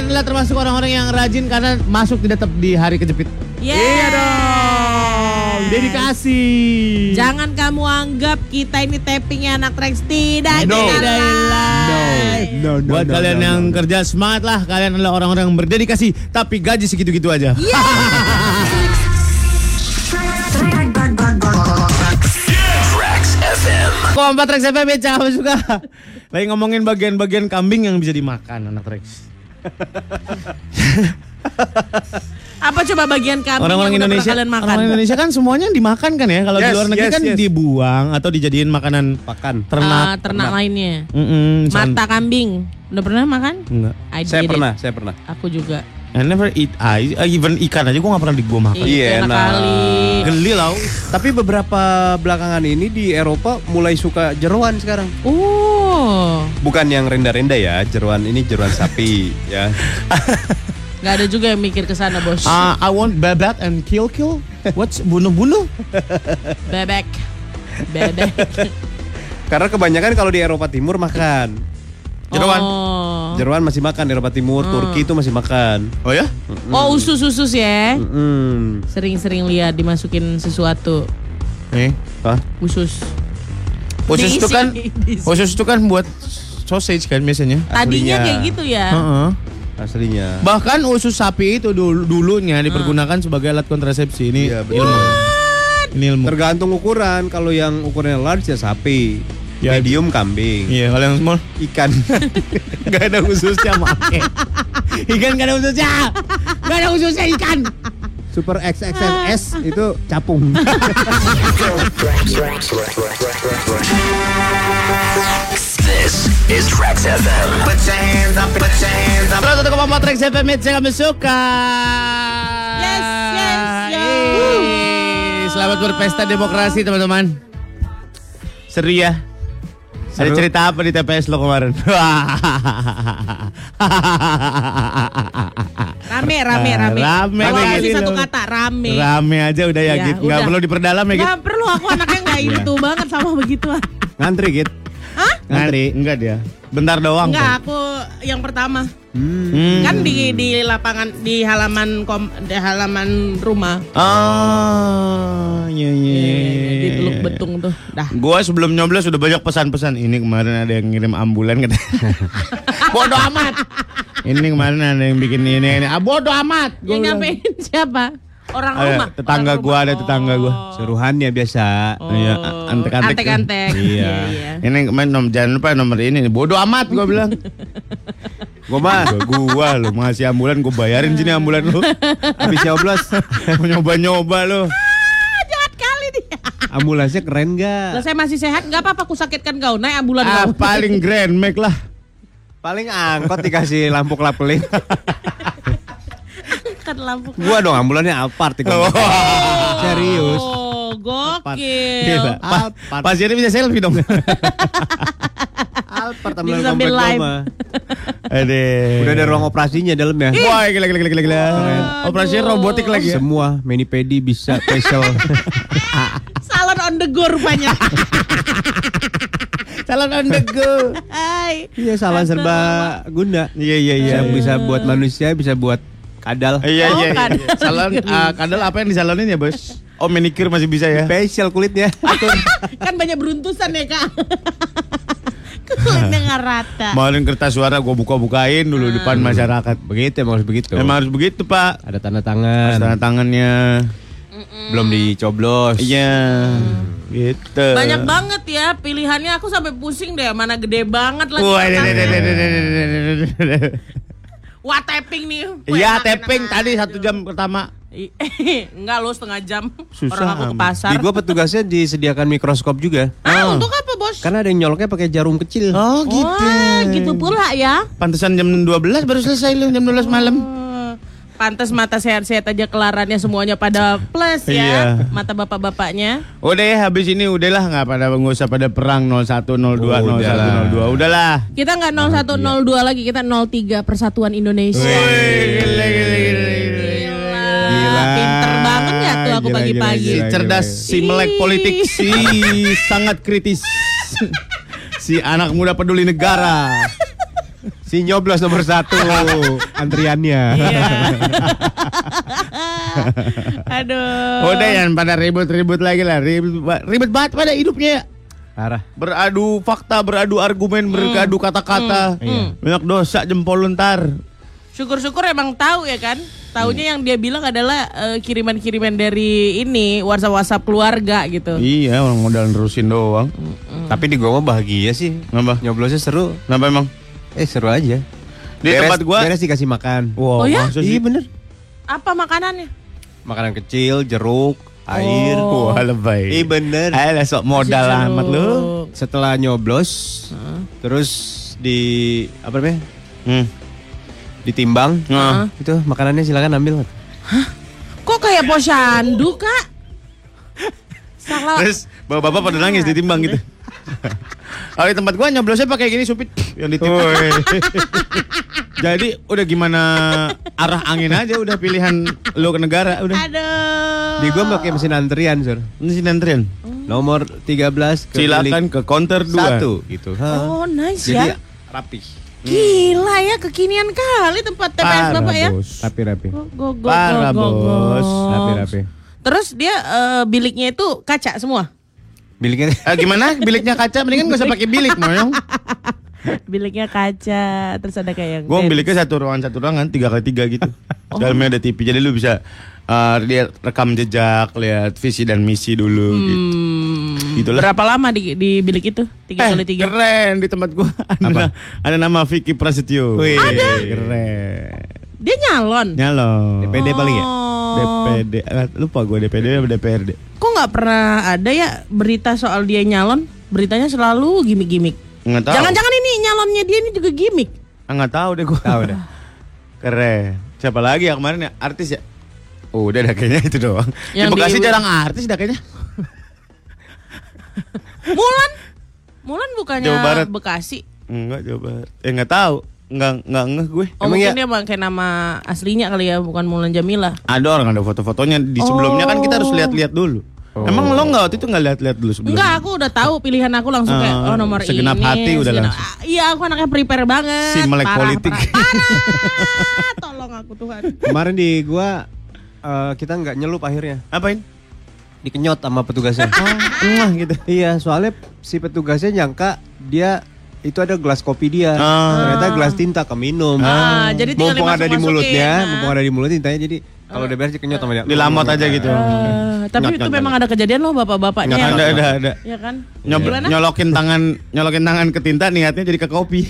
kalian adalah termasuk orang-orang yang rajin karena masuk tidak tetap di hari kejepit. Yes. Iya dong. Dedikasi. Jangan kamu anggap kita ini tappingnya anak Trax tidak No. tidak No. live. No, no, Buat no, kalian no, yang no. kerja semangat lah. Kalian adalah orang-orang yang berdedikasi tapi gaji segitu-gitu aja. Iya. Trax FM. Kompak Trax FM ya apa suka. Lagi ngomongin bagian-bagian kambing yang bisa dimakan anak Trax. Apa coba bagian kambing Orang-orang Indonesia, kalian makan? orang Indonesia kan semuanya dimakan kan ya. Kalau di Yes, luar negeri yes, kan yes. dibuang atau dijadiin makanan Pakan. ternak. Ah, ternak lainnya. Mm-mm, san- Mata kambing. Udah pernah makan? Enggak. I Saya it. pernah, saya pernah. Aku juga. I never eat ice, uh, even ikan aja gue gak pernah di gua makan. Iya, enak enak. kali. Geli lau. Tapi beberapa belakangan ini di Eropa mulai suka jeruan sekarang. Oh. Bukan yang rendah-rendah ya, jeruan ini jeruan sapi ya. Gak ada juga yang mikir ke sana, Bos. Uh, I want bebek and kill kill. What's bunuh-bunuh? Bebek. Bebek. Karena kebanyakan kalau di Eropa Timur makan. Jeroan. Oh. Jeruan masih makan Eropa Timur, Turki itu masih makan. Oh ya? Oh, usus-usus ya. Mm. Sering-sering lihat dimasukin sesuatu. Eh. Hah? Usus. Khusus itu kan khusus itu kan buat sausage kan biasanya. Tadinya aslinya. kayak gitu ya. Heeh. Aslinya. Bahkan usus sapi itu dulu dulunya dipergunakan sebagai alat kontrasepsi. Ini Iya, betul. Ini ilmu. Tergantung ukuran. Kalau yang ukurannya large ya sapi. Ya, Medium kambing. Iya, kalau yang small Ikan. Gak ada khususnya make. Ikan gak ada khususnya. Gak ada khususnya ikan. Super XXS itu capung. This is Trax FM. Put your hands up, put your hands up. Terus untuk kemampuan Trax FM Hits yang kami suka. Yes, yes, yes. Selamat berpesta demokrasi teman-teman. Seru ya. Ada Seru. cerita apa di TPS lo kemarin? Rame, rame, rame. Rame, Kalau rame kasih satu kata, rame. Rame aja udah ya, Ya, gitu. Nggak udah. perlu diperdalam ya gitu. Gak perlu, aku anaknya gak itu banget sama begituan. Ngantri gitu. Hah? Ngantri? Enggak dia. Bentar doang. Enggak, aku yang pertama. Hmm. Kan di di lapangan di halaman kom, di halaman rumah. Oh, iya iya. Iya, iya, Di Teluk. Betung tuh. Dah. Gua sebelum nyoblos sudah banyak pesan-pesan. Ini kemarin ada yang ngirim ambulan katanya. Bodoh amat. Ini kemarin ada yang bikin ini ini. Ah, bodoh amat. Yang nyampein siapa? Orang Ada, rumah. tetangga Orang gua rumah. ada tetangga gua. Oh. Seruhannya biasa. Oh. Iya, antek-antek. Antek-antek. Iya. iya. Ini kemarin nom, jangan lupa nomor ini. Bodoh amat gua bilang. Gua mah Gua, gua lu ngasih ambulan gua bayarin sini ambulan lu. habis nyoblos Mau nyoba-nyoba lu. Ah, jahat kali dia. ambulansnya keren Lah gak? saya masih sehat, nggak apa-apa aku sakitkan kau. Naik ambulan Ah, kau. paling grand make lah. Paling angkot dikasih lampu kelap-kelip. Kan lampu. Gua dong ambulannya Alphard itu. Serius. Oh, Gila. gokil. Pa- pasiennya bisa selfie dong. Alphard Bisa ambulan sambil komplek gua. Aduh. Udah ada ruang operasinya dalamnya. Wah, gila gila gila gila. Operasi robotik lagi ya. Semua manipedi bisa facial. Salon on the go rupanya. Salon on the go. Hai. Iya salah serba guna. Iya iya iya. Bisa bisa buat manusia, bisa buat kadal. Iya Oh, iya. iya. kadal. Salon ah, kadal apa yang disalonin ya, Bos? Oh, manicure masih bisa ya. Facial kulitnya. kan banyak beruntusan ya kak. Kulitnya nggak rata. Kemarin kertas suara gua buka-bukain dulu depan masyarakat. Begitu emang harus begitu. Emang harus begitu, Pak. ada tanda tangan. Tanda tangannya. Belum dicoblos. Iya. Gitu. Banyak banget ya pilihannya. Aku sampai pusing deh. Mana gede banget lagi. Wah, Wah tapping nih. Iya, tapping enak. tadi satu jam pertama. Enggak lo setengah jam. Susah, Orang aku ke pasar. Di gua petugasnya disediakan mikroskop juga. Ah, untuk apa bos? Karena ada yang nyoloknya pakai jarum kecil. Oh, gitu. Wah, gitu pula ya. Pantesan jam 12 baru selesai lu jam 12 malam. Oh, Pantes mata sehat-sehat aja kelarannya semuanya pada plus ya. Iya. Mata bapak-bapaknya. Udah ya habis ini udahlah nggak pada nggak usah pada perang 01 02 Oh, 01 udahlah. 02 udahlah. Kita nggak 0102 lagi, kita 03 Persatuan Indonesia. Gila, gila, gila, Gila. Gila. Pinter banget ya tuh aku pagi-pagi. Si Gila, cerdas, gila. si melek politik, si sangat kritis. si anak muda peduli negara. Si nyoblos nomor satu antriannya. Iya. Aduh. Udah ya pada ribut-ribut lagi lah. Ribut, ribet banget pada hidupnya ya. Parah. Beradu fakta, beradu argumen, beradu kata-kata. Hmm. Banyak dosa jempol ntar. Syukur-syukur emang tahu ya kan. Taunya yang dia bilang adalah eh, kiriman-kiriman dari ini WhatsApp-WhatsApp keluarga gitu. Iya, orang modal nerusin doang. Tapi di gua mah bahagia sih. Ngapa? Nyoblosnya seru. Kenapa emang? Eh seru aja. Di tempat gua. Beres dikasih makan. Wow, Oh ya? Iya bener. Apa makanannya? Makanan kecil, jeruk, air. Oh. Wah, lebay. Iya bener. Alah sok modal amat lu. Setelah nyoblos, terus di apa namanya? Hmm. Ditimbang. Nah. Itu makanannya silakan ambil. Kok kayak posyandu, Kak? Salah. Terus bapak-bapak pada nangis ditimbang gitu. Kalau di tempat gua nyoblosnya pakai gini supit yang ditimbang. Jadi udah gimana arah angin aja udah pilihan lu ke negara udah. Aduh. Di gua pakai mesin antrian, Sur. Si antrian. Nomor 13 ke Silakan ke counter bilik 2. satu gitu. Oh, nice Jadi ya. rapi. Gila ya kekinian kali tempat TPS Parah, Bapak ya. Bos. Rapi-rapi. Go, go, go, Parah, go, go, go. Bos. Rapi-rapi. Terus dia eh, biliknya itu kaca semua. Biliknya Eh, gimana? Biliknya kaca mendingan gak usah pakai bilik, moyong. Biliknya kaca, terus ada kayak yang Gua biliknya satu ruangan satu ruangan tiga kali tiga gitu. Dalamnya ada TV jadi lu bisa eh, lihat rekam jejak, lihat visi dan misi dulu gitu. Hmm, Gitulah. Berapa lama di, di bilik itu? Tiga Eh, kali tiga. keren di tempat gua ada, ada nama Vicky Prasetyo. Wih. Ada. Keren. Dia nyalon. Nyalon. DPD paling ya? Oh. DPD. Eh, lupa gua DPD apa DPRD. Kok nggak pernah ada ya berita soal dia nyalon? Beritanya selalu gimmick-gimmick. Enggak tahu. Jangan-jangan ini nyalonnya dia ini juga gimmick. Ah, nggak tahu deh gua. Tahu dah. Keren. Siapa lagi ya kemarin ya? Artis ya? Oh, udah dah kayaknya itu doang. Yang di Bekasi di- jarang artis dah kayaknya. Mulan. Mulan bukannya Jawa Barat. Bekasi. Enggak coba. Eh enggak tahu. Enggak enggak ngeh gue. Oh Emang mungkin ya? dia pakai nama aslinya kali ya, bukan Mulan Jamila. Ada orang ada foto-fotonya di sebelumnya kan kita harus lihat-lihat dulu. Emang lo enggak waktu itu enggak lihat-lihat dulu sebelumnya? Enggak, aku udah tahu pilihan aku langsung kayak Ah, oh nomor segenap ini. hati udah segenap- langsung. Ah, Iya, aku anaknya prepare banget. Si melek Parah, politik. Parah, parah. Tolong aku Tuhan. Kemarin di gua eh, kita nggak nyelup akhirnya. Apain? Dikenyot sama petugasnya. Enggak gitu. iya, soalnya si petugasnya nyangka dia itu ada gelas kopi dia. Ah. Ternyata gelas tinta keminum. Ah, jadi tinggal mumpung ada di mulutnya, Ah. mumpung ada di mulut tintanya jadi kalau udah beres dikenyot sama dia. Dilamot aja gitu. Eh, tapi Nyot, itu nyot, memang nyot. ada kejadian loh bapak-bapaknya. Yang- Ada ada ada. Iya kan? Nyob- Gimana? nyolokin tangan nyolokin tangan ke tinta niatnya jadi ke kopi.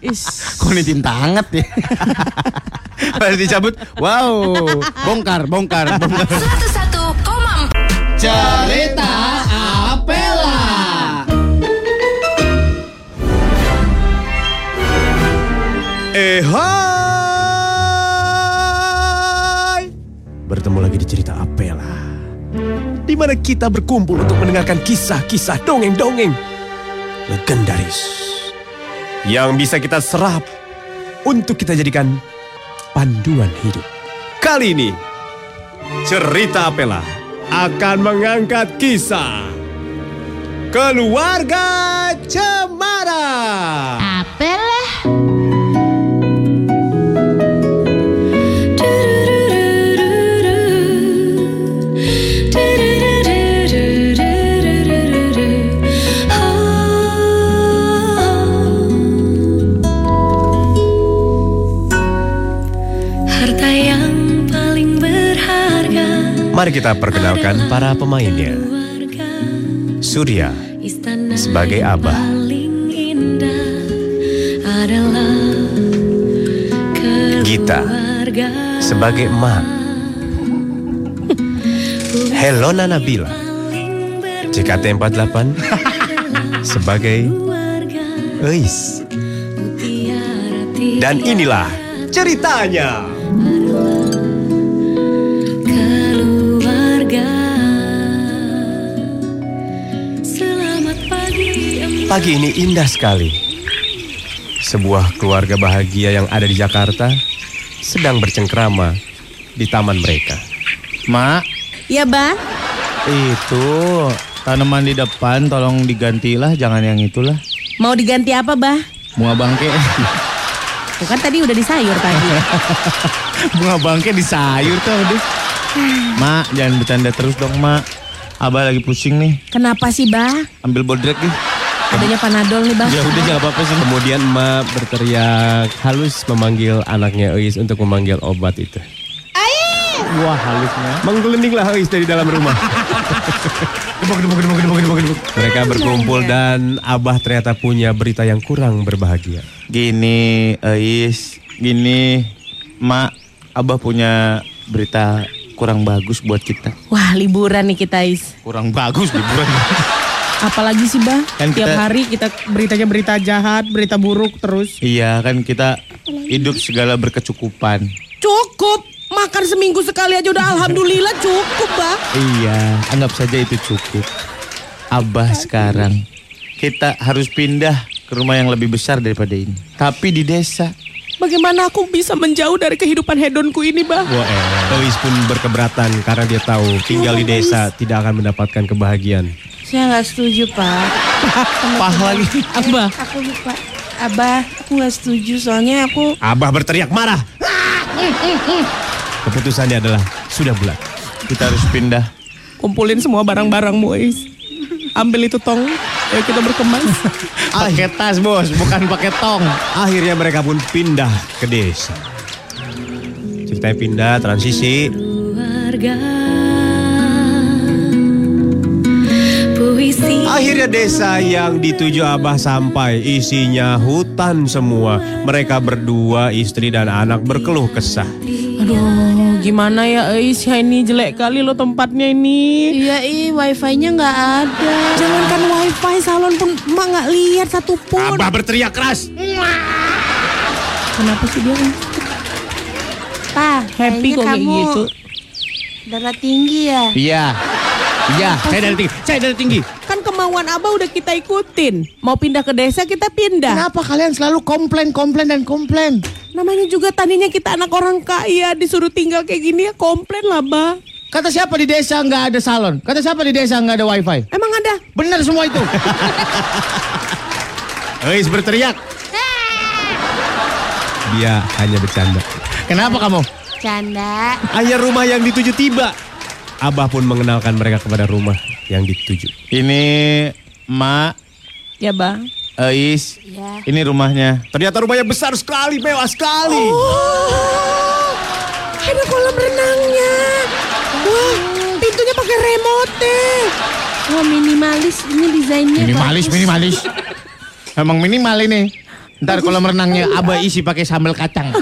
Is. Kok ini tinta hangat ya? Pas dicabut, wow, bongkar, bongkar, bongkar. 101,4 Cerita hai. Bertemu lagi di cerita Apela. Di mana kita berkumpul untuk mendengarkan kisah-kisah dongeng-dongeng legendaris yang bisa kita serap untuk kita jadikan panduan hidup. Kali ini cerita Apela akan mengangkat kisah keluarga Cemara. Mari kita perkenalkan para pemainnya. Surya Sebagai abah. Gita sebagai emak. Helona Nabila Paling ber- JKT48 sebagai Eis. Dan inilah ceritanya. Pagi ini indah sekali. Sebuah keluarga bahagia yang ada di Jakarta sedang bercengkrama di taman mereka. Mak, Iya, Bah. itu tanaman di depan tolong digantilah, jangan yang itulah. Mau diganti apa, Bah? Bunga bangke. Tuh kan tadi udah di sayur tadi. Bunga bangke di sayur tuh aduh. Mak, jangan bercanda terus dong, Mak. Abah lagi pusing nih. Kenapa sih, Bah? Ambil bodrek nih. Adanya panadol nih, Bah. Ya udah jangan apa-apa sih. Kemudian emak berteriak halus memanggil anaknya Eis untuk memanggil obat itu. Wah, halusnya. Menggelindinglah Eis dari dalam rumah. Mereka berkumpul dan Abah ternyata punya berita yang kurang berbahagia. Gini, Eis, gini, Mak, Abah punya berita kurang bagus buat kita. Wah, liburan nih kita, Is. Kurang bagus liburan. Apalagi sih, Bah? Kan Tiap kita- hari kita beritanya berita jahat, berita buruk terus. iya, kan kita hidup segala berkecukupan. Cukup. Makan seminggu sekali aja udah alhamdulillah cukup, Bah. Iya, anggap saja itu cukup. Abah sekarang kita harus pindah ke rumah yang lebih besar daripada ini. Tapi di desa. Bagaimana aku bisa menjauh dari kehidupan hedonku ini, Bah? Wah, eh. Eis pun berkeberatan karena dia tahu tinggal di desa tidak akan mendapatkan kebahagiaan. Saya nggak setuju pak. Pah lagi. Abah. Aku lupa. Abah, aku nggak setuju soalnya aku Abah berteriak marah. Keputusannya adalah sudah bulat. Kita harus pindah. Kumpulin semua barang-barangmu, Is. Ambil itu tong. Ayo kita berkemas. Pakai tas, Bos, bukan pakai tong. Akhirnya mereka pun pindah ke desa. Ceritanya pindah, transisi. keluarga Akhirnya desa yang dituju Abah sampai isinya hutan semua. Mereka berdua, istri dan anak berkeluh kesah. Aduh, gimana ya, Is? Ya ini jelek kali lo tempatnya ini. Iya ih wifi-nya nggak ada. Jangankan wifi, salon pun emak nggak lihat satupun. Abah berteriak keras. Kenapa sih dia? Pak, Happy kok kayak kamu gitu. darah tinggi ya. Iya. Iya, saya dari tinggi. Saya dari tinggi. Kemauan Abah udah kita ikutin. Mau pindah ke desa kita pindah. Kenapa kalian selalu komplain, komplain dan komplain? Namanya juga tadinya kita anak orang kaya disuruh tinggal kayak gini ya komplain lah, Bah. Kata siapa di desa nggak ada salon? Kata siapa di desa nggak ada wifi? Emang ada? Benar semua itu. Eis berteriak. Dia hanya bercanda. Kenapa kamu? Canda. Akhirnya rumah yang dituju tiba. Abah pun mengenalkan mereka kepada rumah yang dituju. Ini Mak, Ya, Bah. Eis. Ya. Ini rumahnya. Ternyata rumahnya besar sekali, mewah sekali. Oh, ada kolam renangnya. Wah, pintunya pakai remote. Wah minimalis ini desainnya. Minimalis, bagus. minimalis. Emang minimal ini. Ntar kolam renangnya abah isi pakai sambal kacang.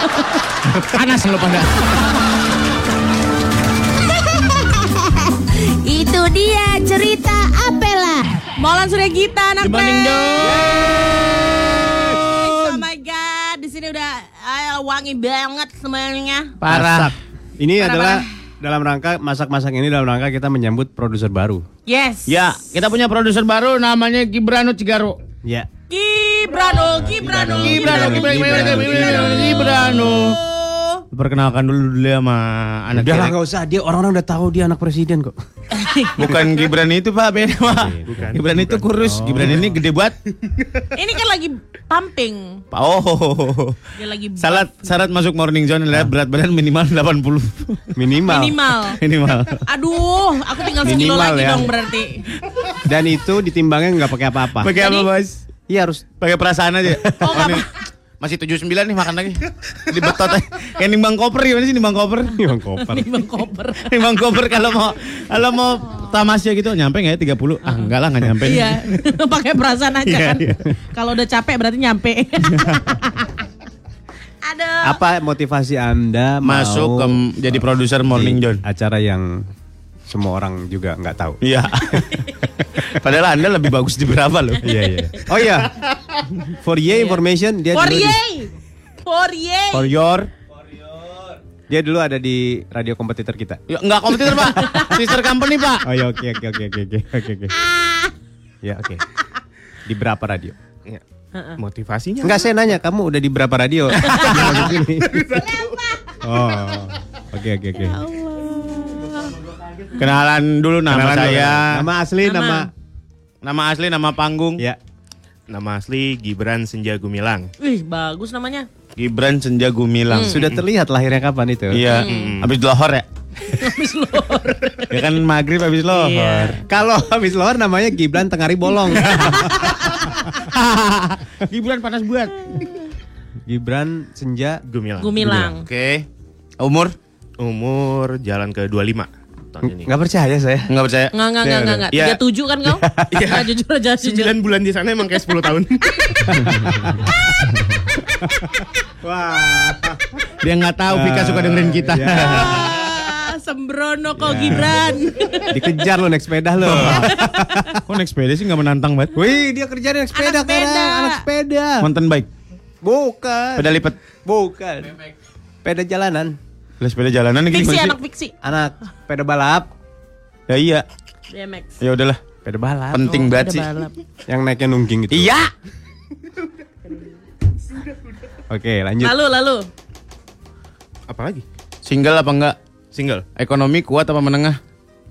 Panas lo pada. Dia cerita Apela. Molan Surya Gita anak Dibanding. Oh my god, di sini udah ah, wangi banget semuanya. Parah. Ini Parah, adalah dalam rangka masak-masak ini dalam rangka kita menyambut produser baru. Yes. Ya, kita punya produser baru namanya Gibrano Cigaro. Ya. Gibrano, Gibrano, Gibrano, Gibrano, Gibrano, Gibrano, Gibrano. Perkenalkan dulu dulu ya sama anak Udah lah nggak usah, dia orang-orang udah tahu dia anak presiden kok. Bukan Gibran itu Pak, beda Pak. Gibran itu kurus, Gibran ini gede banget. Ini kan lagi pumping. Pak, Oh. Dia lagi Syarat syarat masuk morning zone adalah berat badan minimal 80. Minimal. minimal. minimal. Aduh, aku tinggal sekilo lagi ya. dong berarti. Dan itu ditimbangnya nggak pakai apa-apa. Pakai apa, Bos? Iya harus Pakai perasaan aja. Oh, masih 79 nih makan lagi. Di betot. Kayak nimbang koper gimana sih nimbang koper? Bang koper. Ini bang koper. nimbang koper kalau mau kalau mau tamasya gitu nyampe nggak ya 30? Ah, enggak lah enggak nyampe. nih. Iya, pakai perasaan aja Iya, kan. iya. Kalau udah capek berarti nyampe. Aduh. Apa motivasi Anda Masuk mau ke jadi produser Morning John. acara yang semua orang juga nggak tahu. Iya. Padahal Anda lebih bagus di berapa loh? Iya iya. Oh iya. For your information dia For dulu di, yay. For yay. For your dia dulu ada di radio kompetitor kita. Ya, enggak kompetitor, Pak. Sister company, Pak. Oh ya oke oke oke oke oke oke oke. Ya oke. Di berapa radio? Motivasinya Enggak saya nanya kamu udah di berapa radio? Oh. Oke oke oke. Kenalan dulu nama Kenalan dulu. saya. Nama asli Nama. nama Nama asli, nama panggung. ya. Nama asli Gibran Senja Gumilang. Wih, bagus namanya. Gibran Senja Gumilang. Sudah terlihat lahirnya kapan itu? Iya, habis lohor ya. Habis lor. Ya kan maghrib habis lohor. Iya. Kalau habis luar namanya Gibran Tengari Bolong. Gibran panas buat. Gibran Senja Gumilang. Gumilang. Oke. Umur? Umur jalan ke 25 tahun ini. nggak percaya saya. Enggak percaya. Enggak, enggak, enggak, enggak, enggak. Iya. Tiga tujuh kan kau? Iya. jujur aja, jujur. 9 bulan di sana emang kayak 10 tahun. Dia nggak tahu Vika suka dengerin kita. Ah, sembrono kok Gibran. Dikejar lo naik sepeda lo. Kok naik sepeda sih nggak menantang banget? Wih, dia kerja naik sepeda Anak sepeda. Anak sepeda. Mountain bike, Bukan. sepeda lipat. Bukan. Sepeda jalanan. Lah sepeda jalanan ini Fiksi anak fiksi. Anak sepeda balap. Ya iya. BMX. Ya udahlah. Sepeda balap. Penting Oh, banget sih. balap. Yang naiknya nungging gitu. Iya. Oke, lanjut. Lalu, lalu. Apa lagi? Single apa enggak? Single. Ekonomi kuat apa menengah?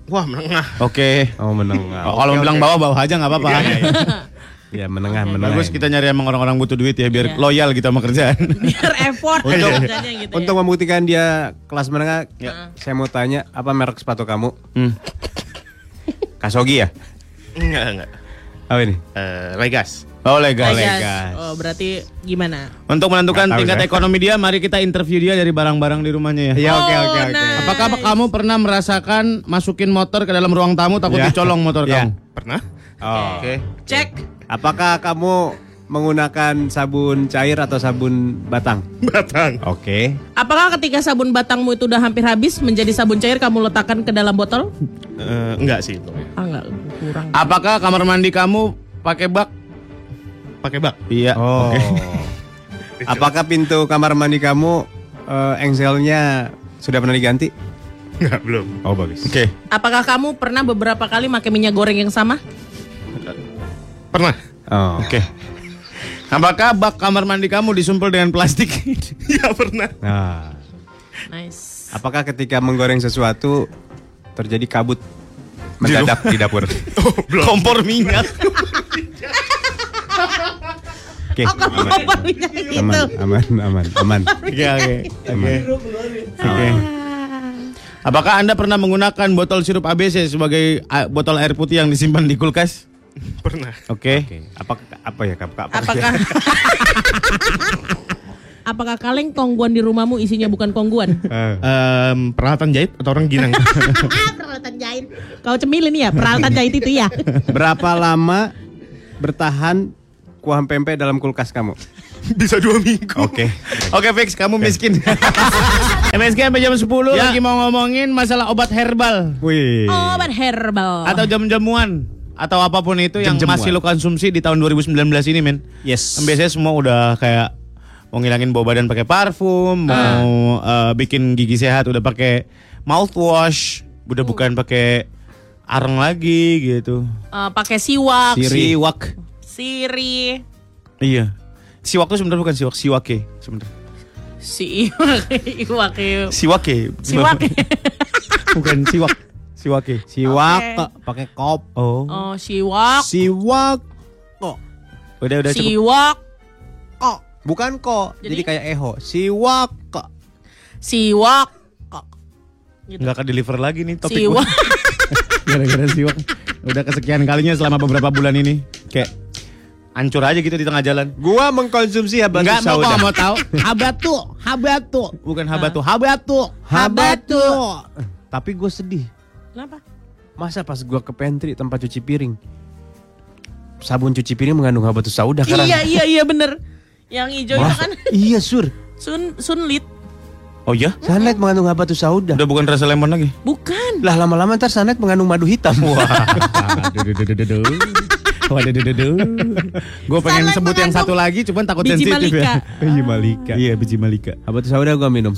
Wah, menengah. Oke. Oh, menengah. Oh, Kalau bilang bawah bawah aja nggak apa-apa. Ya, menengah, menengah. Bagus kita nyari emang orang-orang butuh duit ya biar Iya. loyal gitu sama kerjaan. Biar effort Untuk- kerjanya gitu ya. Untuk membuktikan dia kelas menengah, saya mau tanya apa merek sepatu kamu? Hmm. Kasogi ya? Enggak, enggak. Apa ini? Eh, Legas. Oh legal. Legas. Oh, berarti gimana? Untuk menentukan tahu tingkat saya. ekonomi dia, mari kita interview dia dari barang-barang di rumahnya ya. Iya, oke, Oh, oke, oke. nice. Apakah kamu pernah merasakan masukin motor ke dalam ruang tamu takut Ya. dicolong motor Ya. kamu? Pernah? Oh. Oke. Cek. Apakah kamu menggunakan sabun cair atau sabun batang? Batang. Oke. Apakah ketika sabun batangmu itu udah hampir habis menjadi sabun cair kamu letakkan ke dalam botol? Eh, enggak sih. Ah enggak, kurang. Apakah kamar mandi kamu pakai bak? Pakai bak. Iya. Oh. Oke. Apakah pintu kamar mandi kamu eh, engselnya sudah pernah diganti? Enggak, belum. Oh, bagus. Oke. Apakah kamu pernah beberapa kali pakai minyak goreng yang sama? Pernah. Oh. Oke. Apakah bak kamar mandi kamu disumpel dengan plastik? Iya, pernah. Nah, Nice. apakah ketika menggoreng sesuatu terjadi kabut mendadak di dapur? Kompor minyak. Oke, Oh, aman. kompor minyak gitu. aman, aman, aman, aman. Oke, oke. Oke. Oke. Apakah Anda pernah menggunakan botol sirup ABC sebagai ah, botol air putih yang disimpan di kulkas? Pernah. Oke. Oke, apa apa ya kap kap? Apakah Apakah kaleng kongguan di rumahmu isinya bukan kongguan? Eh, Em, peralatan jahit atau orang ginang? peralatan jahit. Kau cemilin ya, peralatan jahit itu ya. berapa lama bertahan kuah pempek dalam kulkas kamu? Bisa dua minggu. Oke. Oke fix, kamu miskin. MSG sampai jam 10 lagi mau ngomongin masalah obat herbal Wih. Obat herbal. atau jam-jamuan atau apa pun itu yang Jam-jamuan. masih lo konsumsi di tahun 2019 ini men. Yes. Biasanya semua udah kayak mau ngilangin bau badan pakai parfum, mau eh, bikin gigi sehat udah pakai mouthwash, udah bukan pakai areng lagi gitu. Eh, pakai siwak, Siwak. siri, Iya. Siwak itu sebenarnya bukan siwak, siwake sebenarnya. si iwak, iwak, Siwake. siwak. bukan siwak. Siwake. Siwak kok, pakai kop. Oh. Oh, siwak, Siwak kok. Udah udah cukup. siwak, Kok. Bukan kok. Jadi, Jadi? kayak eho. Siwak kok. siwak, kok. Gitu. Nggak ke deliver lagi nih topik Siwak. Gara-gara siwak. Udah kesekian kalinya selama beberapa bulan ini. Kayak hancur aja gitu di tengah jalan. Gua mengkonsumsi habatus Enggak mau sauda. kok mau tahu. Habatu, habatu. Bukan habatu, habatu. Habatu. Tapi gue sedih. Kenapa? Masa pas gua ke pantry tempat cuci piring. Sabun cuci piring mengandung habatus sauda karena Iya, iya, iya bener. Yang hijau itu kan Iya, Sur. sun sunlit. Oh iya? Sunlight mengandung habatus sauda. Udah bukan rasa lemon lagi. Bukan. Lah lama-lama ntar sunlight mengandung madu hitam. Gue pengen sebut yang satu lagi, cuman takut biji sensitif malika. ya. Biji malika. Iya, biji malika. habatus sauda gua minum.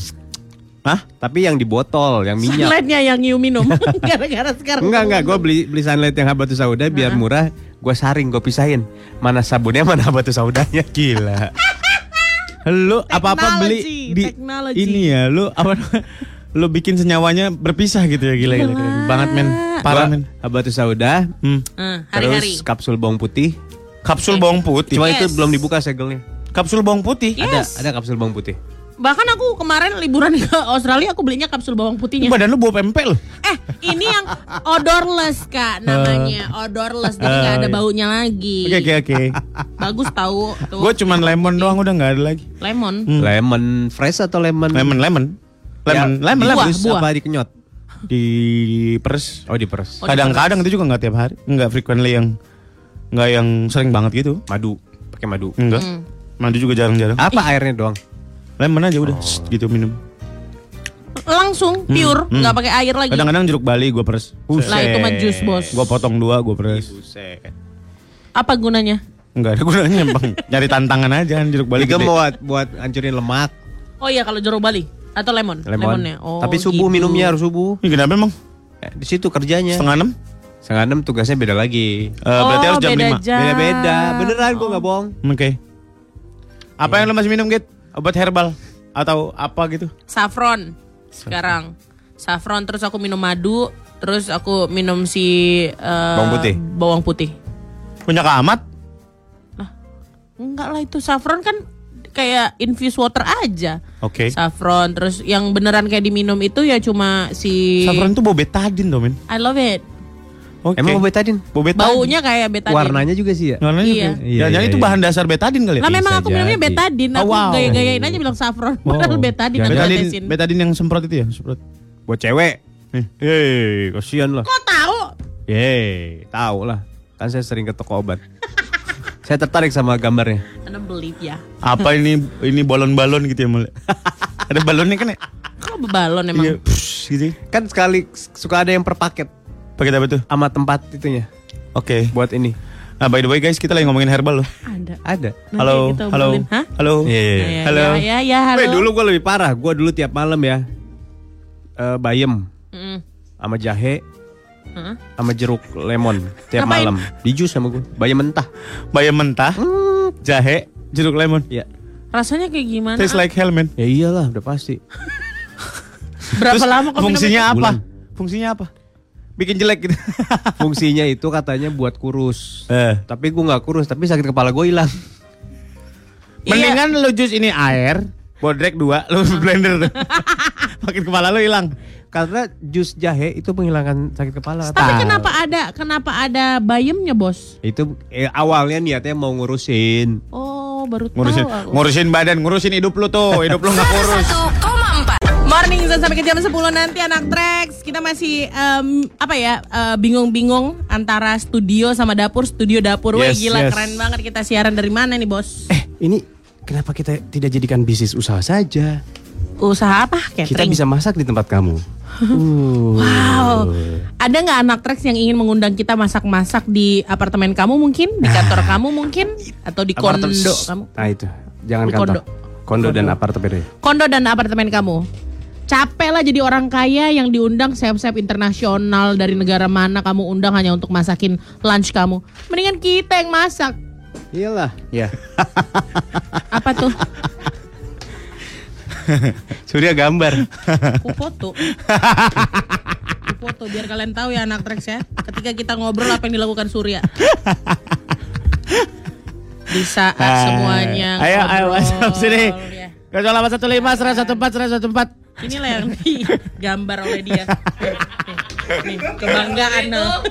Hah? Tapi yang di botol, yang minyak. Sunlightnya yang you minum. Gara-gara sekarang. Enggak enggak, gue beli beli sunlight yang habatus sauda biar murah. Gue saring, gue pisahin. Mana sabunnya, mana habatus saudanya. Gila. Lu apa-apa beli di technology. ini ya, lu apa lu bikin senyawanya berpisah gitu ya gila gila, gila. banget men parah men Habatus sauda, hmm. Eh, hari-hari. terus kapsul bawang putih, Kapsul bawang putih. Cuma itu Yes. belum dibuka segelnya. Kapsul bawang putih. Yes. Ada ada kapsul bawang putih. Bahkan aku kemarin liburan ke Australia aku belinya kapsul bawang putihnya. Badan lu bawa pempek lu. Eh, ini yang odorless kak namanya, odorless jadi nggak ada baunya lagi. Oke oke oke. Bagus tahu tuh. Gue cuman lemon doang udah nggak ada lagi. lemon. Lemon fresh atau lemon? Lemon lemon. Lemon Ya, lemon buah, lemon. Buah. apa dikenyot? Di peres. Oh diperes. Oh, Kadang-kadang itu juga nggak tiap hari, nggak frequently yang nggak yang sering banget gitu. Madu, pakai madu. Enggak. Hmm. Mandi juga jarang-jarang. Apa airnya doang? Lemon aja udah Shh, gitu minum. Langsung pure, nggak pakai air lagi. Kadang-kadang jeruk bali gue peres. Lah itu mah jus bos. Gue potong dua, gue peres. Apa gunanya? Enggak ada gunanya bang. Nyari tantangan aja kan jeruk bali. Juga gede. buat buat hancurin lemak. Oh iya kalau jeruk bali atau lemon? Lemon. Lemonnya. Oh, Tapi subuh gitu. minumnya harus subuh. Ini kenapa emang? Eh, di situ kerjanya. Setengah enam? Setengah enam tugasnya beda lagi. Eh, berarti Oh, harus jam beda lima. jam. Beda-beda. Beneran gue nggak bohong. Oke. Apa yang lo masih minum Git? Obat herbal atau apa gitu? Saffron sekarang. Saffron terus aku minum madu, terus aku minum si eh, Bawang putih? Bawang putih. Punya kamat? Enggak lah itu saffron kan kayak infused water aja. Oke. Saffron terus yang beneran kayak diminum itu ya cuma si Saffron tuh bau betadin men. I love it. Oke. Emang mau betadin? bau betadin. Baunya kayak betadine. Warnanya juga sih ya. Warnanya Iya. kayak- Iya, Jangan-jangan iya, itu iya. bahan dasar betadin kali ya? Lah memang aku minumnya jadi. betadine, Oh, aku wow. gaya-gayain aja bilang saffron. Padahal betadine aku betadin, tetesin. betadin yang semprot itu ya? Semprot. Buat cewek. Eh. Hei, kasihan lah. Kok tahu? Yeay, tahu lah. Kan saya sering ke toko obat. saya tertarik sama gambarnya. Karena believe ya. Apa ini ini balon-balon gitu ya mulai. ada balonnya kan ya? Kok bebalon emang? Iya, gitu. Kan sekali suka ada yang per paket Pakai apa tuh? sama tempat itunya Oke. buat ini. Nah, by the way guys, kita lagi ngomongin herbal loh. Ada. Ada. Nanti Halo, kita halo, obrolin. Hah? halo. Iya, iya, Ya, ya, Halo. Ya, ya, halo. Weh, dulu gue lebih parah. Gue dulu tiap malam ya eh, bayam Mm. sama jahe sama jeruk lemon tiap Ngapain? malam. Di jus sama gue. Bayam mentah. Bayam mentah, jahe, jeruk lemon. Ya. Rasanya kayak gimana? Taste like hell man. Ya iyalah, udah pasti. Berapa Terus lama kok fungsinya apa? Bulan. Fungsinya apa? Bikin jelek gitu. Fungsinya itu katanya buat kurus. Eh. Tapi gue nggak kurus, tapi sakit kepala gue hilang. Iya. Mendingan lu jus ini air, bodrek dua, lu blender tuh. Makin kepala lu hilang. Karena jus jahe itu menghilangkan sakit kepala. Tapi kenapa ada kenapa ada bayamnya, Bos? Itu eh, awalnya niatnya mau ngurusin. Oh, baru Ngurusin tahu aku. ngurusin badan, ngurusin hidup lu tuh. Hidup lu nggak kurus. Morning Zone sampai ke jam 10 nanti anak Trax Kita masih em, apa ya eh, bingung-bingung antara studio sama dapur. Studio dapur Wah Yes, gila yes. keren banget. Kita siaran dari mana nih bos? Eh, ini kenapa kita tidak jadikan bisnis usaha saja? Usaha apa? Kita catering bisa masak di tempat kamu. Uh. Wow. Ada nggak anak Trax yang ingin mengundang kita masak-masak di apartemen kamu mungkin? Di kantor kamu mungkin? Atau di kondo kamu? Nah itu, jangan Di kantor. kondo. Kondo dan apartemen. Kondo dan apartemen kamu Capek lah jadi orang kaya yang diundang chef-chef internasional dari negara mana kamu undang hanya untuk masakin lunch kamu. Mendingan kita yang masak. Iyalah. Ya. Apa tuh? Surya gambar. Aku foto. Aku foto biar kalian tahu ya anak Trax ya. Ketika kita ngobrol apa yang dilakukan Surya. Di saat semuanya Ayo, ayo, ngobrol, masuk sini. ya. 0815 114 114 Inilah yang digambar oleh dia. Nih, kebanggaan no.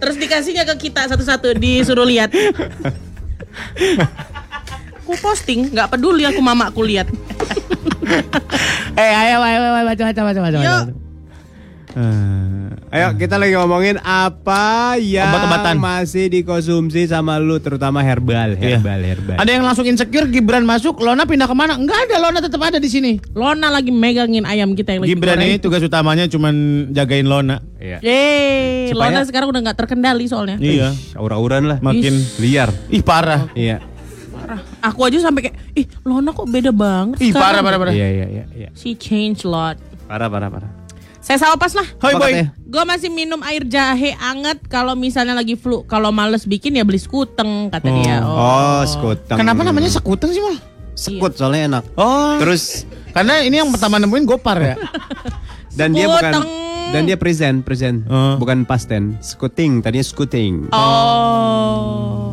Terus dikasihnya ke kita satu-satu disuruh lihat. Aku posting, nggak peduli aku mamaku lihat. Eh, ayo, ayo, ayo, baca, baca, baca, baca. Yuk. Ayo kita lagi ngomongin apa yang Obat-obatan. masih dikonsumsi sama lu terutama herbal, Iya. herbal, herbal. Ada yang langsung insecure Gibran masuk, Lona pindah ke mana? Enggak ada, Lona tetap ada di sini. Lona lagi megangin ayam kita yang lagi Gibran ini tugas utamanya cuman jagain Lona. Iya. Yeay, Supaya- Lona sekarang udah nggak terkendali soalnya. Iya, Aura-auran lah. makin liar. ih parah. Iya. Aku aja sampai kayak, ih Lona kok beda banget Ih sekarang?" parah, parah, parah. Iya, iya, iya, iya. She changed a lot. Parah, parah, parah. Saya sawapas lah. Hoi Apa boy. Gue masih minum air jahe anget kalau misalnya lagi flu. Kalau males bikin ya beli skuteng kata dia. Oh, skuteng. Kenapa namanya sekuteng sih mal? sekut soalnya enak. Oh, Terus karena ini yang pertama nemuin gopar ya. dan dia bukan Skuteng. dan dia present, present. Oh. Bukan past tense. Skuting, tadinya skuting. Oh.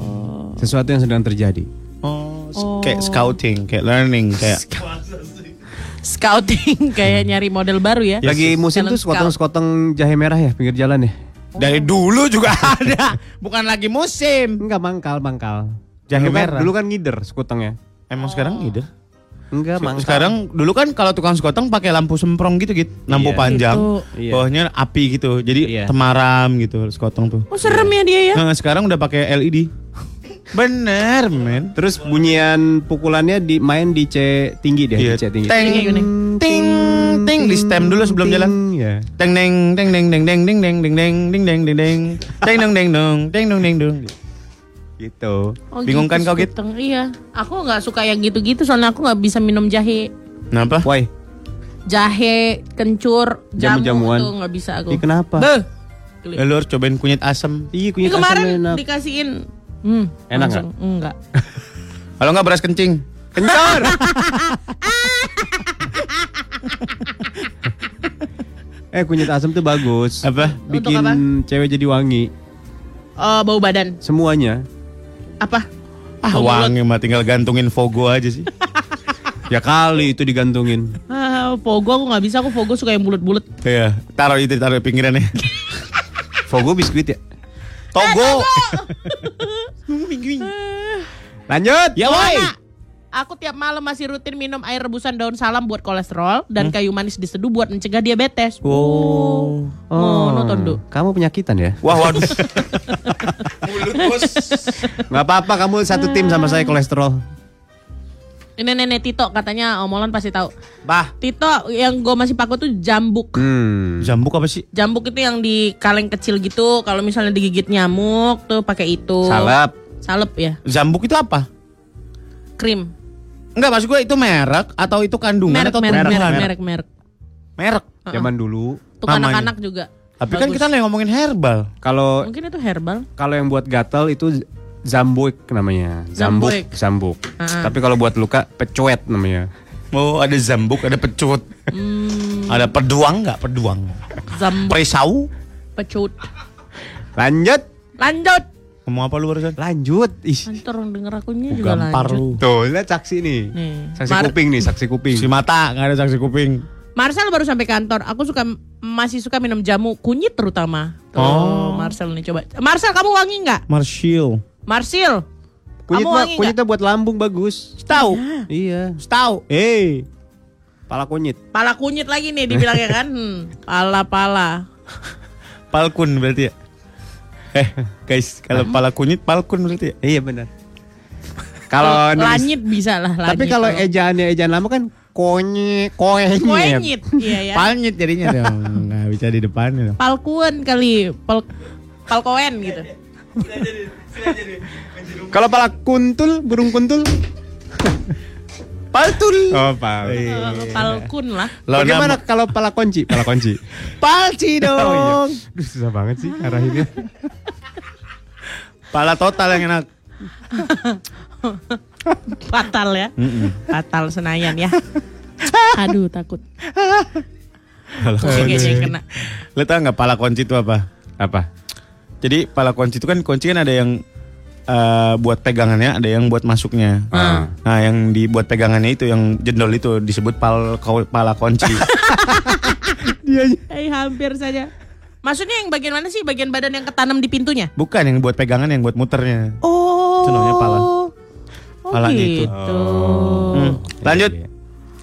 Sesuatu yang sedang terjadi. Oh, kayak scouting, kayak learning, kayak Scouting kayak nyari model baru ya. Lagi musim Talent tuh sekotong-sekotong jahe merah ya pinggir jalan ya. dari dulu juga ada. Bukan lagi musim. Enggak mangkal, mangkal. Jahe dulu kan, merah. Dulu kan ngider sekotongnya. Emang sekarang ide? Enggak, mangkal. Sekarang dulu kan kalau tukang sekotong pakai lampu semprong gitu gitu, lampu Iya. panjang, Gitu. Iya. bawahnya api gitu, jadi Iya. temaram gitu sekotong tuh. Oh serem ya dia ya. Nah, sekarang udah pakai LED. Bener men. Terus bunyian pukulannya di main di C tinggi deh, Iya. di C tinggi. Teng, ting, ting di stem dulu sebelum Ting, jalan. Ya. Teng neng teng neng deng deng deng deng deng deng deng deng deng deng teng deng deng deng teng deng deng deng. Gitu. Oh, Bingung kan kau, Git? sekuteng. Iya. Aku nggak suka yang gitu-gitu soalnya aku nggak bisa minum jahe. Kenapa? Why? Jahe, kencur, jamu Jamu-jamuan. tuh nggak bisa aku. Ih, kenapa? Beuh. Lalu harus cobain kunyit asam. Iya, kunyit kemarin asamnya enak. dikasihin. Hmm, Enak langsung, Enggak. Kalau nggak beras kencing. Kencur. eh kunyit asam tuh bagus. Apa? Bikin apa? cewek jadi wangi. Oh, bau badan. Semuanya. Apa? Ah Bau wangi mah tinggal gantungin fogo aja sih. Ya kali itu digantungin. Ah, Fogo aku nggak bisa, aku Fogo suka yang bulat-bulat. Iya, taruh itu taruh pinggirannya. Fogo biskuit ya. Togo. Lanjut. Ya woi. Aku tiap malam masih rutin minum air rebusan daun salam buat kolesterol dan kayu manis diseduh buat mencegah diabetes. Oh. Oh, nonton Du. Kamu penyakitan ya? Wah waduh. Mulut bos. Nggak apa-apa kamu satu tim sama saya kolesterol. Ini nenek Tito katanya Omolan pasti tahu. Bah. Tito yang gue masih pakai tuh jambuk. Hmm. Jambuk apa sih? Jambuk itu yang di kaleng kecil gitu. Kalau misalnya digigit nyamuk tuh pakai itu. Salep. Salep ya. Jambuk itu apa? Krim. Enggak maksud gue itu merek atau itu kandungan Merek atau merek merek tumbuhan? merek merek. Merek. Zaman dulu Namanya. anak-anak juga. Tapi kan Bagus. kita lagi ngomongin herbal. kalau mungkin itu herbal. kalau yang buat gatal itu zambuik namanya. Zambuk, zambuk. Ah. Tapi kalau buat luka pecuet namanya. Oh ada zambuk, ada pecut. Ada peduang nggak? Peduang. Zambuk Perisau. pecut. Lanjut. Lanjut. Ngomong apa lu barusan? Lanjut. Ih. Nanti orang denger akunya juga Gampar lanjut. lu. Tuh, lihat saksi nih. Nih. Saksi Mar- kuping nih, saksi kuping. Si mata nggak ada saksi kuping. Marcel baru sampai kantor. Aku suka masih suka minum jamu kunyit terutama. Tuh, Oh. Marcel nih coba. Marcel kamu wangi nggak? Marshall. Marcel. Kunyit kamu mah, wangi kunyitnya buat lambung bagus. Tahu. Iya. Tahu. Eh. Pala kunyit. Pala kunyit lagi nih dibilangnya kan. Hmm, pala-pala. Palkun berarti ya. Eh guys, kalau pala kunyit palkun berarti ya. Iya benar. Kalau nulis- Langit bisa lah. tapi langit. kalau ejaannya ejaan lama kan konye koenyet. Kuenyit. Iya ya. Palnyit jadinya dong. Nggak bisa di depannya dong. Palkuen kali. Pal palkoen gitu. Kalau pala kuntul, burung kuntul. Paltul. Oh, pal. Eh, palkun lah. Bagaimana nama- kalau pala kunci? Pala kunci. Palci Oh, iya. dong. Duh, susah banget sih arahinnya. Pala total yang enak. Fatal ya. Fatal Senayan ya. Aduh takut. Oke, oke, kena. Lo tau pala kunci itu apa? Apa? Jadi pala kunci itu kan kunci kan ada yang eh, buat pegangannya, ada yang buat masuknya. Ah. Nah, yang dibuat pegangannya itu yang jendol itu disebut pal pala kunci. Eh hampir saja. Maksudnya yang bagian mana sih? Bagian badan yang ketanam di pintunya? Bukan yang buat pegangan, yang buat muternya. Oh. Itu namanya pala. Oh Palanya itu. gitu. Hmm. Lanjut. Iya.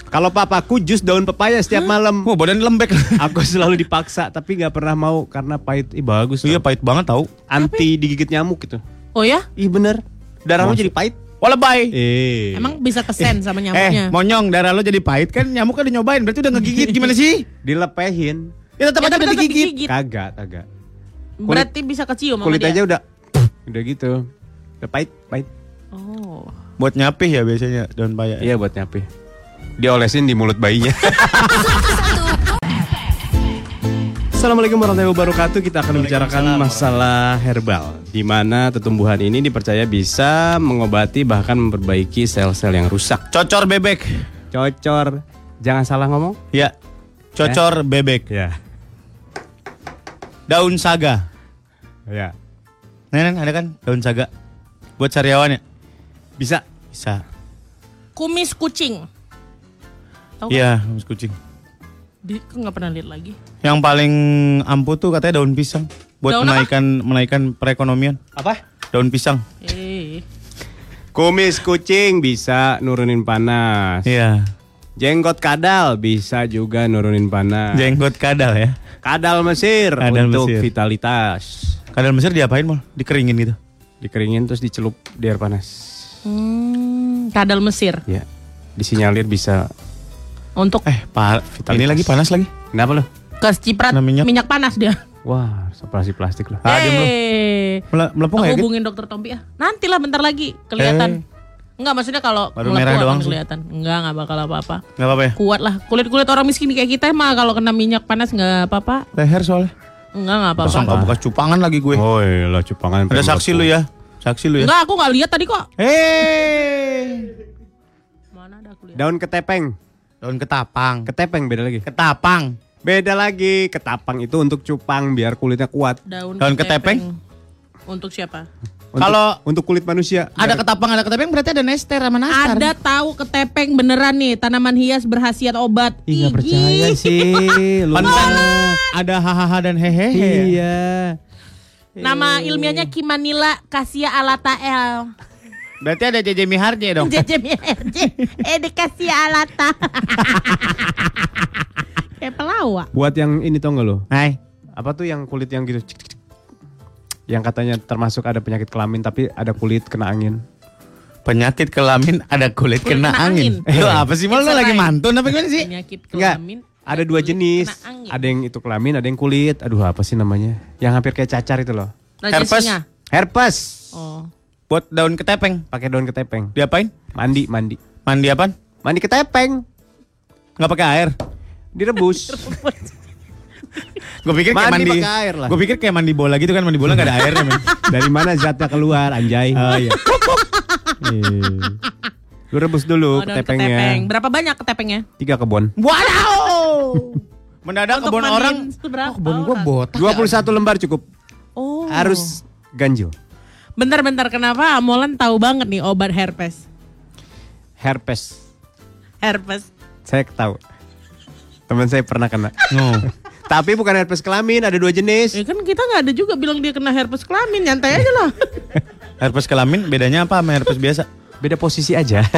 Kalau papaku jus daun pepaya setiap malam. Wah, badan lembek. Aku selalu dipaksa tapi nggak pernah mau karena pahit. Ih bagus. Iya, pahit banget tau. Anti digigit nyamuk gitu. Oh ya? Ih bener. Darah lu jadi pahit. Wah, lebay. Eh. Emang bisa kesen sama Eh, nyamuknya? monyong, darah lo jadi pahit kan nyamuk kan udah nyobain, berarti udah ngegigit gimana sih? dilepehin? Ya tetap Ya, aja tapi udah tetap digigit. digigit. Kagak, kagak. Berarti bisa kecium sama Kulit dia? aja udah udah gitu. Udah pahit, pahit. Oh. Buat nyapih ya biasanya daun paya. Iya buat nyapih. Diolesin di mulut bayinya. Assalamualaikum warahmatullahi wabarakatuh. Kita akan membicarakan masalah herbal, di mana tumbuhan ini dipercaya bisa mengobati bahkan memperbaiki sel-sel yang rusak. Cocor bebek. Cocor, jangan salah ngomong. Ya. Cocor bebek. Ya, Daun saga. ya. Nah, nah, ada kan daun saga. Buat sariawan ya? Bisa. Bisa. Kumis kucing. Tahu? Iya, kumis kucing. Di, kok nggak pernah lihat lagi. Yang paling ampuh tuh katanya daun pisang. Buat Daun apa? menaikkan menaikkan perekonomian. Apa? Daun pisang. Eh, Kumis kucing bisa nurunin panas. Iya. Jenggot kadal bisa juga nurunin panas. Jenggot kadal ya. Kadal Mesir Kadal untuk Mesir. vitalitas. Kadal Mesir diapain mal? Dikeringin gitu. Dikeringin terus dicelup di air panas. hmm, kadal Mesir Ya. Disinyalir bisa. Untuk Eh, pa Vitalitas. ini lagi panas lagi. Kenapa lo? keciprat minyak. minyak. panas dia. Wah, separasi plastik lo. Ah, lu. eh, Mele- Melepung aku nggak ya? Hubungin dokter Tompi ya. Nantilah bentar lagi kelihatan. Enggak maksudnya kalau Baru merah akan doang sih. kelihatan. Enggak, enggak bakal apa-apa. Nggak apa-apa ya? Kuat lah. Kulit-kulit orang miskin kayak kita mah kalau kena minyak panas enggak apa-apa. Leher soalnya. Enggak, enggak apa-apa. Tersangka bekas cupangan lagi gue. Oh iya, cupangan. Ada saksi lu ya? Saksi lu ya? Enggak, aku enggak lihat tadi kok. Eh, Mana ada aku lihat. Daun ketepeng. Daun ketapang. Ketepeng beda lagi. Ketapang. Beda lagi. Ketapang itu untuk cupang biar kulitnya kuat. Daun, Daun ketepeng? Untuk siapa? Untuk- Kalau- untuk kulit manusia. Ada ketapang, ada ketepeng berarti ada nester sama nastar. Ada tahu ketepeng beneran nih, tanaman hias berhasiat obat. Ih, percaya ih. sih. Lu Pantesan ada hahaha dan hehehe. Iya. Nama ilmiahnya Kimanila Cassia alatael. Berarti ada JJ Miharje dong. JJ MRJ. Eh dikasih alata. Kayak pelawak. Buat yang ini tau gak lo? Hai. Apa tuh yang kulit yang gitu? cik, cik, cik. Yang katanya termasuk ada penyakit kelamin tapi ada kulit kena angin. Penyakit kelamin ada kulit, Kulit kena, kena angin. angin. Lu apa sih? Mal lu It's lagi mantun apa gimana sih? Penyakit Enggak. kelamin. Ada dua jenis. Ada yang itu kelamin, ada yang kulit. Aduh, apa sih namanya? Yang hampir kayak cacar itu loh. Herpes. Herpes. Oh. Buat daun ketepeng. Pakai daun ketepeng. Diapain? Mandi, mandi. Mandi apaan? Mandi ketepeng. Nggak pakai air. Direbus. Gue pikir kayak Mandi air lah. Gue pikir kayak mandi bola gitu kan mandi bola nggak ada airnya men. Dari mana zatnya keluar, anjay? Oh iya. Lu rebus dulu Oh, ketepengnya. ketepeng. Berapa banyak ketepengnya? Tiga kebun. Wow. Mendadak Untuk kebun orang. Oh, kebun gue botak. 21 lembar cukup. Oh. Harus ganjil. Bentar-bentar kenapa Amolan tahu banget nih obat herpes? Herpes. Herpes. Saya tahu. Teman saya pernah kena. No. Tapi bukan herpes kelamin, ada dua jenis. Ya kan kita nggak ada juga bilang dia kena herpes kelamin, nyantai aja lah. Herpes kelamin bedanya apa sama herpes biasa? Beda posisi aja.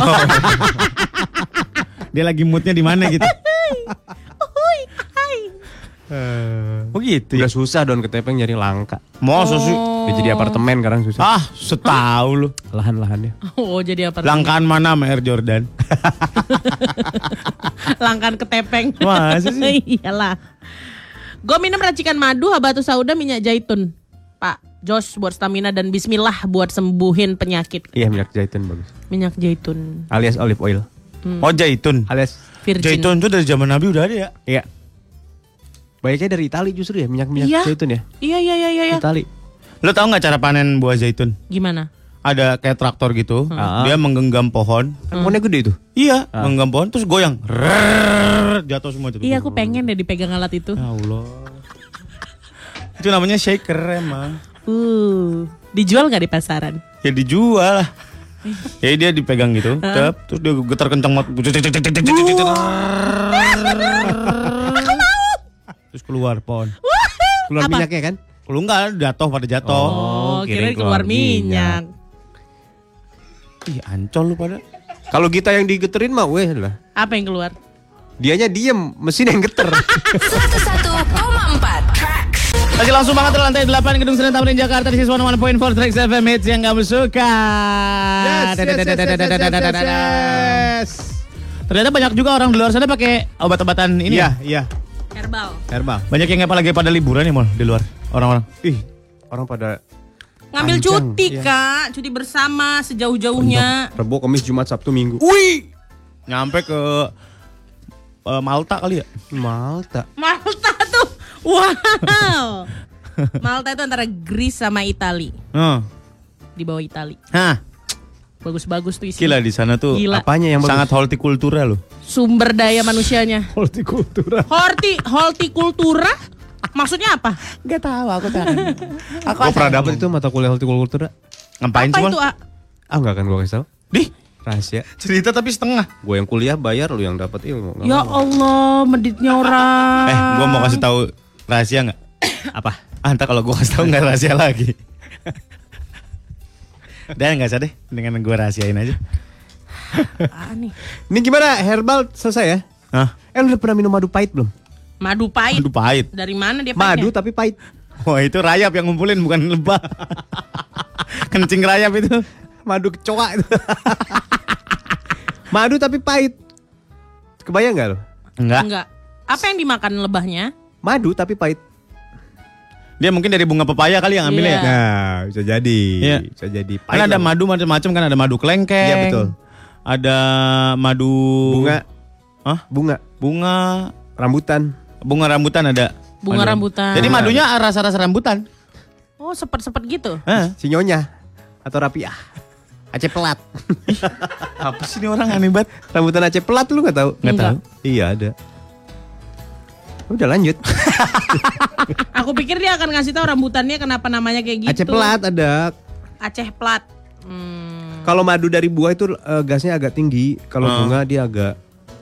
Dia lagi moodnya di mana gitu. Hai. Oh gitu Udah susah daun ketepeng nyari langka. Mau sih. Udah jadi apartemen sekarang susah. Ah, setahu lu. Lahan-lahannya. Oh jadi apa? Langkaan mana sama Air Jordan? Langkan ketepeng. Masa sih? Iyalah. Gue minum racikan madu, habatus sauda, minyak zaitun. Pak Jos buat stamina dan bismillah buat sembuhin penyakit. Iya minyak zaitun bagus. Minyak zaitun. Alias olive oil. Oh jaitun. Alias Virgin. Jaitun tuh dari zaman Nabi udah ada ya? iya. Banyaknya dari Itali justru ya minyak-minyak Iya. zaitun ya. Iya iya iya iya. iya. Itali. Lo tau nggak cara panen buah zaitun? Gimana? Ada kayak traktor gitu. Ah. Dia menggenggam pohon. Kan pohonnya gede itu. Iya, menggenggam pohon terus goyang. Rrrr, jatuh semua itu. Iya aku pengen deh dipegang alat itu. Ya Allah. itu namanya shaker emang. Uh, dijual nggak di pasaran? Ya dijual lah. Ya dia dipegang gitu, tep, terus dia getar kencang banget. Terus keluar pohon. Keluar Apa? minyaknya kan? Kalau enggak jatuh pada jatuh. Oh, kirain kira keluar keluar minyak. minyak. Ih, ancol lu pada. Kalau kita yang digeterin mah weh lah. Apa yang keluar? Dianya diem, mesin yang geter. 101,4 Tracks. Masih langsung banget di lantai 8 Gedung Senen Tamrin Jakarta di Siswa 1.4 Trax FM Hits yang kamu suka. Ternyata banyak juga orang di luar sana pakai obat-obatan ini. Iya, ya. iya. Herbal. Herbal. Banyak yang apalagi pada liburan nih mal di luar orang-orang. Ih, orang pada Ngambil Panjang, cuti iya. kak, cuti bersama sejauh-jauhnya. Rebo, Kamis, Jumat, Sabtu, Minggu. Wih, nyampe ke eh, Malta kali ya? Malta. Malta tuh, wow. Malta itu antara Greece sama Itali, Heeh. di bawah Itali. Hah, Bagus-bagus tuh isinya. gila di sana tuh Gila. Apanya yang bagus? sangat hortikultura loh. Sumber daya manusianya. Hortikultura. Horti, hortikultura? Maksudnya apa? Gak tahu aku tahu. Aku pernah dapat itu mata kuliah hortikultura. Ngapain Apa itu? A? Ah nggak akan gue kasih tau. Dih, Rahasia. cerita tapi setengah. Gue yang kuliah bayar, lu yang dapat ilmu. Ya mau. Allah, meditnya orang. Eh, gua mau kasih tahu rahasia nggak? Apa? Ah, ntar kalau gua kasih tahu nggak rahasia lagi. Dan nggak usah deh, dengan gua rahasiain aja. Ah, nih. Ini gimana? Herbal selesai ya? Hah? Eh lu udah pernah minum madu pahit belum? Madu pahit. Aduh pahit. Dari mana dia Madu pahitnya? tapi pahit. Wah itu rayap yang ngumpulin bukan lebah. Kencing rayap itu. Madu kecoa itu. Madu tapi pahit. Kebayang nggak lo? Enggak. Enggak. Apa yang dimakan lebahnya? Madu tapi pahit. Dia mungkin dari bunga pepaya kali yang ambil Iya. ya. Nah, bisa jadi. Iya. Bisa jadi. Kan ada madu macam-macam kan ada madu kelengkeng. Iya, betul. Ada madu bunga, Hah? bunga, Bunga rambutan. bunga rambutan ada. Bunga Madu. rambutan. Jadi madunya rasa-rasa rambutan. Oh, sepet-sepet gitu. Hah? Si nyonya atau rapiah. Aceh pelat. Apa sih ini orang aneh banget? Rambutan Aceh pelat lu nggak tahu? Nggak tahu. Iya ada. Udah lanjut. Aku pikir dia akan ngasih tahu rambutannya kenapa namanya kayak gitu. Aceh pelat ada. Aceh plat. Hmm. Kalau madu dari buah itu eh, gasnya agak tinggi. Kalau Ah. bunga dia agak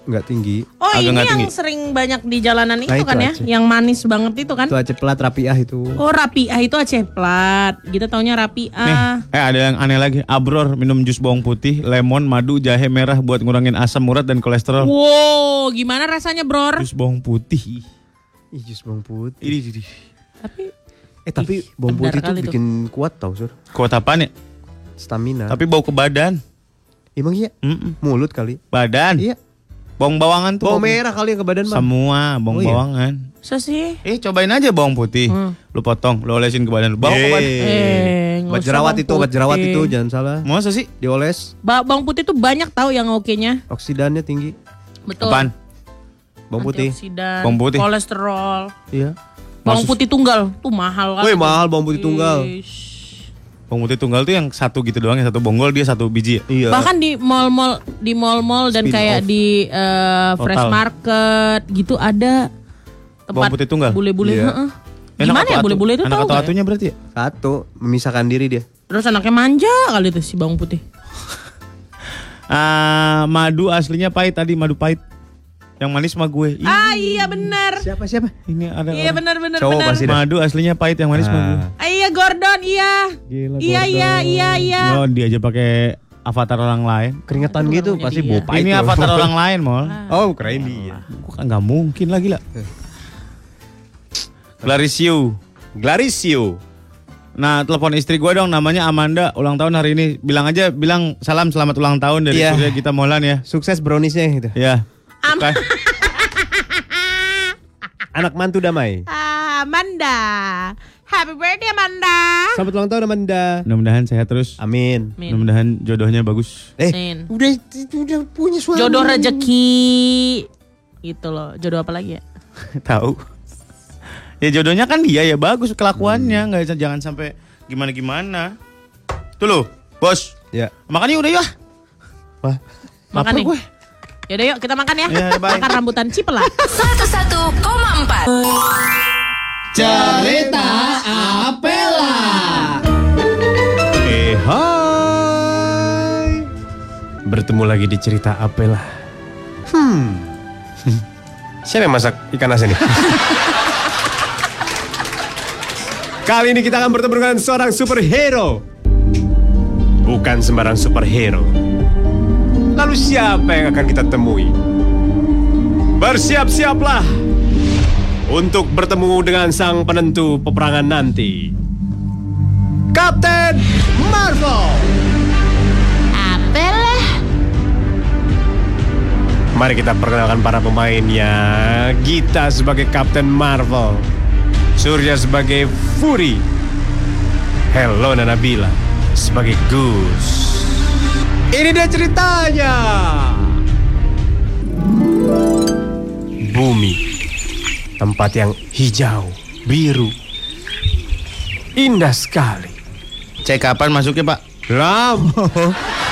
nggak tinggi. Oh, Agak ini yang tinggi. sering banyak di jalanan itu Nah, itu kan ya, Aceh. yang manis banget itu kan? Itu Aceh pelat rapiah itu. Oh, rapiah itu Aceh plat. Kita taunya Nih, rapiah. eh ada yang aneh lagi. Abror minum jus bawang putih, lemon, madu, jahe merah buat ngurangin asam urat dan kolesterol. Wow, gimana rasanya, Bror? Jus bawang putih. Ih, jus bawang putih. Ini, ini. Tapi Eh tapi Ih, bawang putih itu kali tuh. bikin kuat tau sur. Kuat apaan ya? Stamina. Tapi bau ke badan. emang iya Mm-mm. mulut kali. Badan. Iya. Bawang bawangan tuh. Bawang merah kali yang ke badan mah. Semua bawang Oh, iya? bawangan. so sih. Eh cobain aja bawang putih. Lu potong, lu olesin ke badan. lu. Bawa ke badan. Eh, Obat usah jerawat bawang itu, obat jerawat itu jangan salah. Masa sih? Dioles, Ba- bawang putih tuh banyak tahu yang oke-nya. oksidannya tinggi. Betul. Apaan? Bawang putih. Antioksidan, Bawang putih. kolesterol. Iya. Bawang Maksud- putih tunggal tuh mahal kan. Wih, mahal bawang putih tunggal. Bawang putih tunggal tuh yang satu gitu doang, yang satu bonggol dia satu biji. ya? Iya. Bahkan di mall-mall di mall-mall dan Spin kayak off. di eh, fresh Total. market gitu ada tempat Bawang putih tunggal? Bule-bule, Iya. heeh. Enak Gimana atau ya atu? bule-bule itu Anak tahu atau ya? atunya berarti ya? Satu, memisahkan diri dia. Terus anaknya manja kali itu si bawang putih. Ah, madu aslinya pahit tadi, madu pahit. Yang manis mah gue. Ih, Ah iya benar. Siapa siapa? ini ada Iya benar benar Cowok benar. Madu aslinya pahit, yang manis mah gue. Ah. Ah, iya Gordon iya. Gila, Iya Gordon. iya iya iya. Oh, dia aja pakai avatar orang lain. Keringetan Itu gitu pasti dia. bau pahit ini tuh. avatar orang lain, mol. Oh, keren dia. Kok kan nggak mungkin lagi lah. Clarisio. Glarisio. Nah, telepon istri gue dong, namanya Amanda, ulang tahun hari ini. Bilang aja, bilang salam selamat ulang tahun dari Iya. Surya kita Molan ya. Sukses browniesnya gitu. Ya. Am- Bukan. Anak mantu damai. Ah, Amanda. Happy birthday Amanda. Selamat ulang tahun Amanda. Mudah-mudahan sehat terus. Amin. Min. Mudah-mudahan jodohnya bagus. Eh, udah udah punya suami. Jodoh rezeki. Itu loh, jodoh apa lagi ya? Tahu. Ya jodohnya kan dia ya bagus kelakuannya, nggak jangan sampai gimana-gimana. Tuh lo, bos. Ya. Makan yuk udah yuk. Wah. Makan Lapar nih. gue. Yaudah yuk kita makan ya. Ya, bye. makan rambutan cipelat. 101,4 Cerita Apela. Eh, hai. Bertemu lagi di cerita Apela. Hmm. Siapa yang masak ikan asin ini? Kali ini kita akan bertemu dengan seorang superhero. Bukan sembarang superhero. Lalu siapa yang akan kita temui? Bersiap-siaplah untuk bertemu dengan sang penentu peperangan nanti. Kapten Marvel. Apalah? Mari kita perkenalkan para pemainnya. Gita sebagai Kapten Marvel. Surya sebagai Fury. Hello Nabila sebagai Goose. Ini dia ceritanya. Bumi. Tempat yang hijau, biru. Indah sekali. Cek kapan masuknya pak? Lam.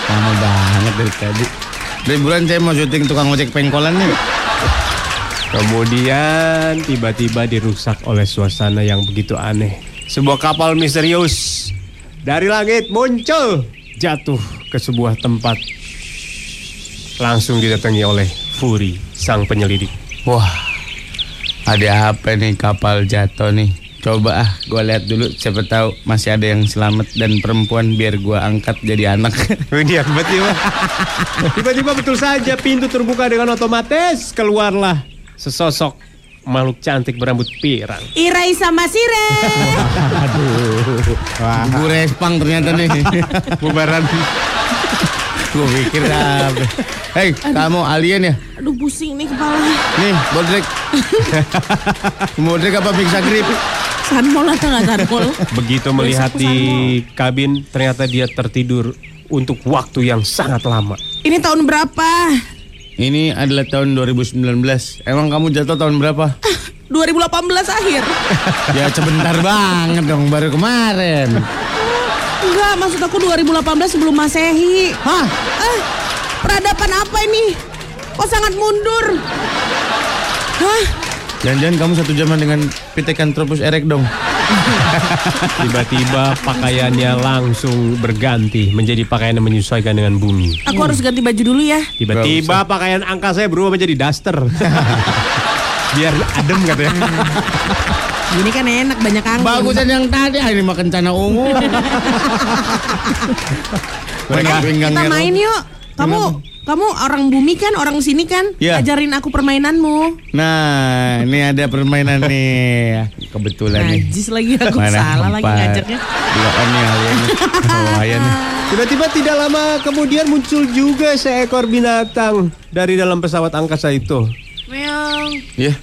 Lama banget dari tadi. Dari bulan saya mau syuting tukang ojek pengkolan nih. Kemudian tiba-tiba dirusak oleh suasana yang begitu aneh. Sebuah kapal misterius dari langit muncul jatuh ke sebuah tempat. Langsung didatangi oleh Furi, sang penyelidik. Wah, ada apa nih kapal jatuh nih? Coba ah, gue lihat dulu. Siapa tahu masih ada yang selamat dan perempuan biar gue angkat jadi anak. Ini tiba-tiba. Tiba-tiba betul saja pintu terbuka dengan otomatis keluarlah sesosok makhluk cantik berambut pirang. Irai sama Sire. Gue respang ternyata nih. Bubaran. Gue pikir apa. Hei, kamu alien ya? Aduh pusing nih kepala. Nih, Bodrek. Bodrek apa Big Grip? Sanmol atau nggak sanmol? Begitu melihat di kabin, ternyata dia tertidur untuk waktu yang sangat lama. Ini tahun berapa? Ini adalah tahun 2019. Emang kamu jatuh tahun berapa? 2018 akhir. ya sebentar banget dong, baru kemarin. Enggak, maksud aku 2018 sebelum Masehi. Hah? Eh, peradaban apa ini? Kok sangat mundur? Hah? Jangan-jangan kamu satu zaman dengan Pithecanthropus erect dong. Tiba-tiba pakaiannya langsung berganti menjadi pakaian yang menyesuaikan dengan bumi. Aku harus ganti baju dulu ya. Tiba-tiba pakaian angka saya berubah menjadi daster. Biar adem katanya. Ini kan enak banyak angin. Bagusan yang tadi, ah, ini mah kencana ungu. Banyak Kita main yuk. Kamu kamu orang bumi kan, orang sini kan? Iya. Ajarin aku permainanmu. Nah, ini ada permainan nih. Kebetulan nih. Najis lagi aku Mana salah lagi empat. nih alien. Oh, ayah nih. Tiba-tiba tidak lama kemudian muncul juga seekor binatang dari dalam pesawat angkasa itu. Meong. Iya.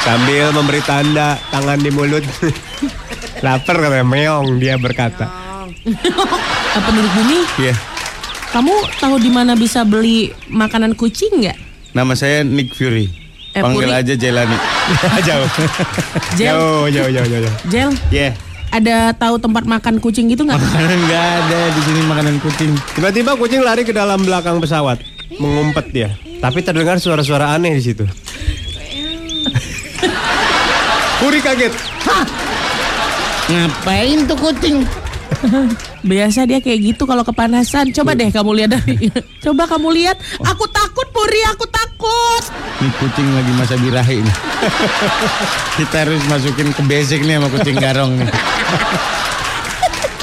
Sambil memberi tanda tangan di mulut. Lapar katanya meong dia berkata. Ah, penduduk bumi, Iya. kamu tahu di mana bisa beli makanan kucing nggak? Nama saya Nick Fury. Eh, Panggil Puri. aja Jelani. jauh. Jel, Jauh, jauh, jauh, jauh. jauh. Jel, Iya. ada tahu tempat makan kucing gitu nggak? Enggak ada di sini makanan kucing. Tiba-tiba kucing lari ke dalam belakang pesawat, mengumpet dia. Tapi terdengar suara-suara aneh di situ. Puri kaget. Ngapain tuh kucing? Biasa dia kayak gitu kalau kepanasan. Coba deh kamu lihat dari. Coba kamu lihat. Aku takut Puri, aku takut. Nih kucing lagi masa birahi nih. Kita harus masukin ke basic nih sama kucing garong nih.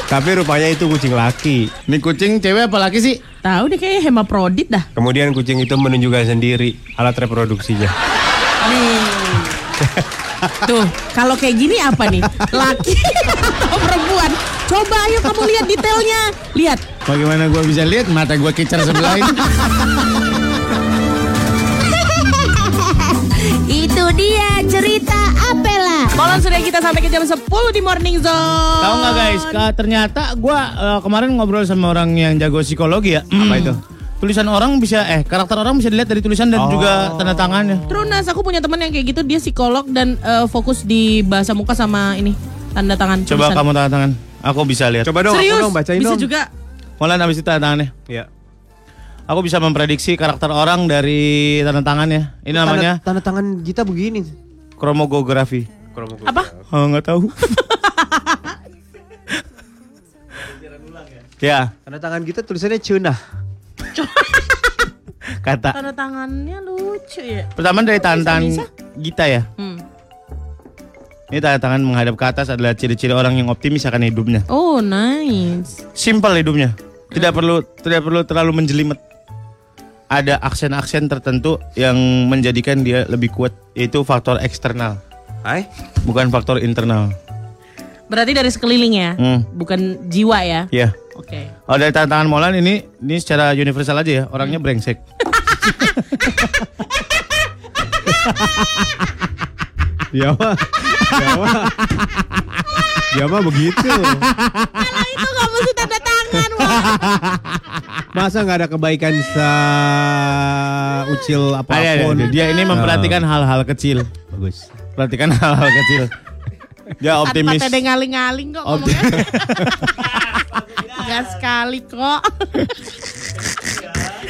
Tapi rupanya itu kucing laki. Nih kucing cewek apa laki sih? Tahu deh kayaknya hemaprodit dah. Kemudian kucing itu menunjukkan sendiri alat reproduksinya. Nih. Tuh, kalau kayak gini apa nih? Laki atau perempuan? Coba ayo kamu lihat detailnya. Lihat. Bagaimana gua bisa lihat mata gua kicar sebelah ini? Itu dia cerita Apela. Kolon sudah kita sampai ke jam 10 di Morning Zone. Tahu nggak guys? Ternyata gua eh, kemarin ngobrol sama orang yang jago psikologi ya. Apa itu? Tulisan orang bisa eh karakter orang bisa dilihat dari tulisan dan juga tanda tangannya. Trunas, aku punya teman yang kayak gitu, dia psikolog dan eh, fokus di bahasa muka sama ini tanda tangan. Coba tulisan. kamu tanda tangan. Aku bisa lihat. Coba dong, Serius? aku dong bacain Bisa dong. juga. Molan habis itu tanda tangannya. Ya. Aku bisa memprediksi karakter orang dari tanda tangannya. Ini namanya tanda, tangan kita begini. kromogografi. Apa? Oh, nggak tahu. ya, Tanda tangan kita tulisannya cenah. kata. Tanda tangannya lucu ya. Pertama dari tangan Bisa, kita ya. Hmm. Ini tanda tangan menghadap ke atas adalah ciri-ciri orang yang optimis akan hidupnya. Oh, nice. Simpel hidupnya. Tidak perlu tidak perlu terlalu menjelimet. Ada aksen-aksen tertentu yang menjadikan dia lebih kuat, yaitu faktor eksternal, Hai. bukan faktor internal. Berarti dari sekeliling ya, Hmm. bukan jiwa ya. Ya. Oke. Oh dari tanda tangan Molan ini ini secara universal aja ya, orangnya brengsek. Dia mah. Dia mah. Dia mah begitu. Itu nggak mesti tanda tangan. Masa nggak ada kebaikan sa ucil Ada, ada, apa pun. ada. Dia ini memperhatikan hal-hal kecil. Bagus. Perhatikan hal-hal kecil. Dia optimis. Tanpa tede ngaling-ngaling kok Opti- ngomongnya. Gak sekali kok.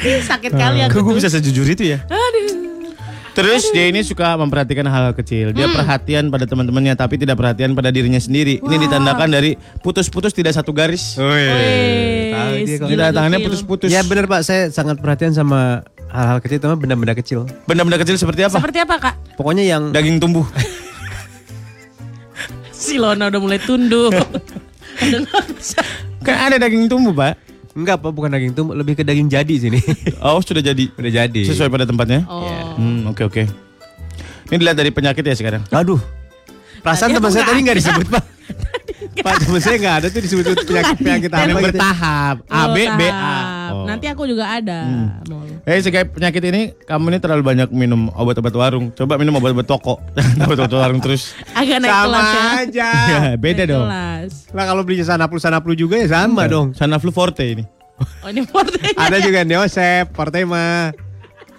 Sakit kali aku Kok gue bisa sejujur itu ya? Aduh. Terus dia ini suka memperhatikan hal-hal kecil. Dia perhatian pada teman-temannya tapi tidak perhatian pada dirinya sendiri. Ini ditandakan dari putus-putus tidak satu garis. Wih, Tahu dia kalau- gila Tidak tangannya putus-putus. Ya benar Pak, saya sangat perhatian sama hal-hal kecil, terutama benda-benda kecil. Benda-benda kecil seperti apa? Seperti apa kak? Pokoknya yang Daging tumbuh. Si Lona udah mulai tunduk. Kan ada daging tumbuh, Pak. enggak Pak, bukan daging tuh, lebih ke daging jadi sini. Oh, sudah jadi. Udah jadi. Sesuai pada tempatnya. Oh. Hmm, oke oke. Ini dilihat dari penyakit ya sekarang. Aduh. Perasaan teman saya tadi nggak ada. disebut Pak. Pak teman saya nggak ada tuh disebut penyakit penyakit apa Yang gitu. bertahap. A B Oh, B A. Oh. Nanti aku juga ada. Mau. Eh, sebagai penyakit ini, kamu ini terlalu banyak minum obat-obat warung. Coba minum obat-obat toko. Jangan obat-obat warung terus. Agak naik Sama kelas ya. aja. Ya, beda Naik dong. Kelas. Lah kalau beli sanaplu sanaplu juga ya sama dong. Sanaflu Forte ini. Oh ini portenya. Ada juga Neosep, Portema.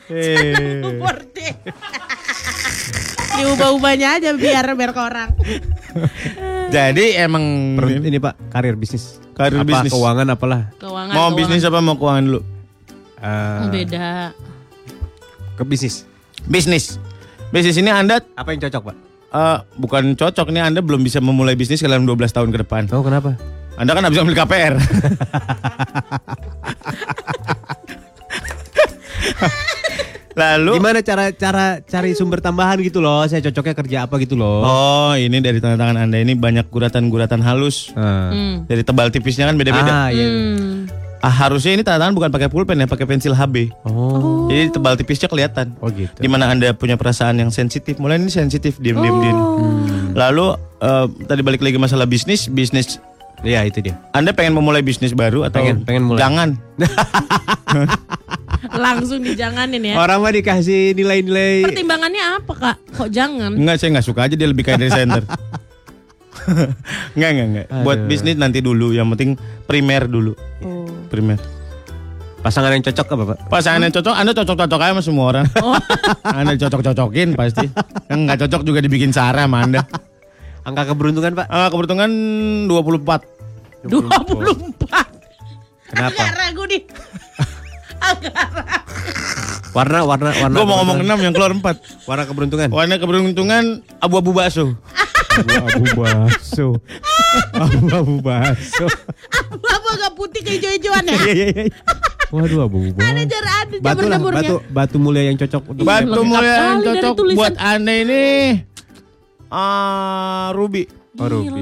Eh. Porte. Diubah-ubahnya aja biar biar ke orang. Jadi emang ini Pak, karir bisnis. Karir apa, bisnis. Keuangan apalah. Keuangan. mau keuangan. bisnis apa mau keuangan dulu? Eh, Beda. ke bisnis. Bisnis. Bisnis ini Anda Apa yang cocok Pak? eh, bukan cocok nih Anda belum bisa memulai bisnis dalam 12 tahun ke depan. Oh kenapa? Anda kan habis ambil KPR. Lalu Gimana cara cara cari sumber tambahan gitu loh? Saya cocoknya kerja apa gitu loh? Oh, ini dari tanda tangan Anda ini banyak guratan-guratan halus. Ah. Hmm. Dari tebal tipisnya kan beda-beda. Ah, iya. Hmm. Ah, harusnya ini tanda tangan bukan pakai pulpen ya, pakai pensil HB. Oh. Jadi tebal tipisnya kelihatan. Oh gitu. Di mana Anda punya perasaan yang sensitif. Mulai ini sensitif, diam-diam. diam. Oh. Lalu eh, tadi balik lagi masalah bisnis, bisnis Iya itu dia. Anda pengen memulai bisnis baru atau Pengen- pengen mulai. Jangan. Langsung dijanganin ya. Orang mah dikasih nilai-nilai. Pertimbangannya apa kak? Kok jangan? Enggak, saya nggak suka aja dia lebih kayak dari center. enggak, enggak, enggak. Buat Aduh. bisnis nanti dulu, yang penting primer dulu. Oh. Primer. Pasangan yang cocok apa Pak? Pasangan yang cocok, Anda cocok-cocok aja sama semua orang. anda cocok-cocokin pasti. Yang nggak cocok juga dibikin Sarah sama Anda. Angka keberuntungan Pak? Ah, keberuntungan 24. 24. Kenapa? Agak ragu nih. Warna warna warna. Gue mau ngomong. 6 yang keluar 4. warna keberuntungan. Warna keberuntungan abu-abu bakso. Abu bakso. Abu abu bakso. Apa agak putih ke hijau-hijauan ya? Iya, iya, iya. Waduh abu bakso. Ada jar ada Batu lah, batu batu mulia yang cocok untuk Batu mulia yang cocok buat Anda ini ah ruby. Oh, ruby.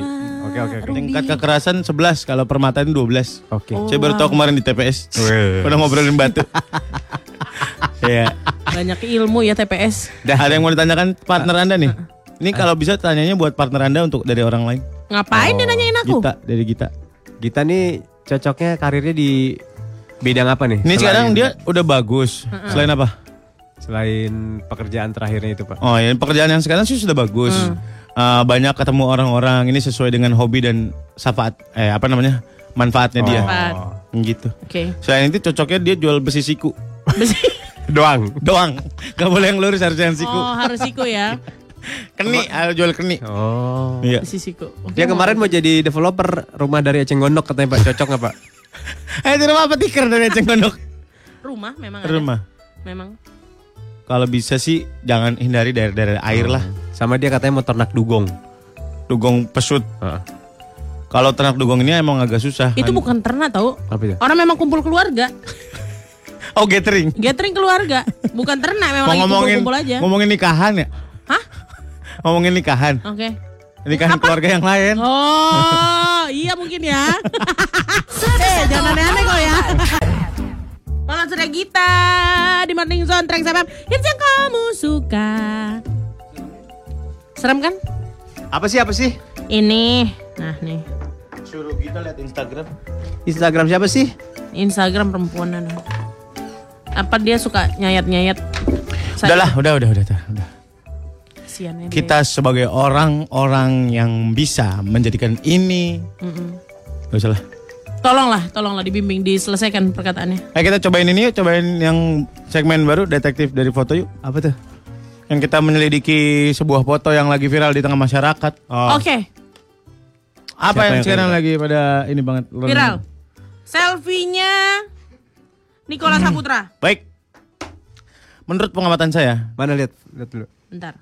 Oke oke oke. Tingkat kekerasan 11 kalau permata ini 12. Oke. Saya baru tahu kemarin di TPS. Udah ngobrolin batu. Iya. Banyak ilmu ya TPS. Dah ada yang mau ditanyakan partner Anda nih. Ini kalau bisa tanyanya buat partner Anda untuk dari orang lain. Ngapain dia nanyain aku? Gita dari Gita. Gita nih cocoknya karirnya di bidang apa nih? Ini Selain- sekarang dia udah bagus. Selain apa? selain pekerjaan terakhirnya itu Pak. Oh ya pekerjaan yang sekarang sih sudah bagus. Eh, banyak ketemu orang-orang. Ini sesuai dengan hobi dan syafaat. Eh apa namanya? Manfaatnya dia. Manfaat. Gitu. Oke. Selain itu cocoknya dia jual besi siku. Besi. Doang. Doang. Gak boleh yang lurus harus yang siku. Oh harus siku ya. Keni, ah, jual keni. Oh. Iya. Besi siku. Dia kemarin mau jadi developer rumah dari Eceng Gondok katanya Pak cocok nggak Pak? Eh di rumah apa tikar dari Eceng Gondok? Rumah memang ada. Rumah. Memang. Kalau bisa sih jangan hindari daerah-daerah air lah. Sama dia katanya mau ternak dugong. Dugong pesut. Kalau ternak dugong ini emang agak susah. Itu Kan- bukan ternak tahu. Apa itu? Orang memang kumpul keluarga. Oh gathering. Gathering keluarga. Bukan ternak memang Mau lagi ngomongin kumpul-kumpul aja. ngomongin nikahan ya? Hah? Ngomongin nikahan. Oke. Nikahan keluarga yang lain. Oh, iya mungkin ya. eh, jangan aneh-aneh kok ya. Kalau sudah Gita di Morning Zone Track FM, hits yang kamu suka. Serem kan? Apa sih apa sih? Ini, nah nih Suruh kita lihat Instagram. Instagram siapa sih? Instagram perempuan nah. Apa dia suka nyayat-nyayat? Udahlah, udah, udah, udah, udah. udah. Ya dia. Kita sebagai orang-orang yang bisa menjadikan ini, Mm-mm. gak usah lah. Tolonglah, tolonglah dibimbing, diselesaikan perkataannya. Eh kita cobain ini yuk, cobain yang segmen baru detektif dari foto yuk. Apa tuh? Yang kita menyelidiki sebuah foto yang lagi viral di tengah masyarakat. Oke, Apa Siapa yang yang sekarang lagi pada ini banget? viral. Selfie-nya Nikola Saputra. Baik. menurut pengamatan saya, Mana lihat lihat dulu. Bentar.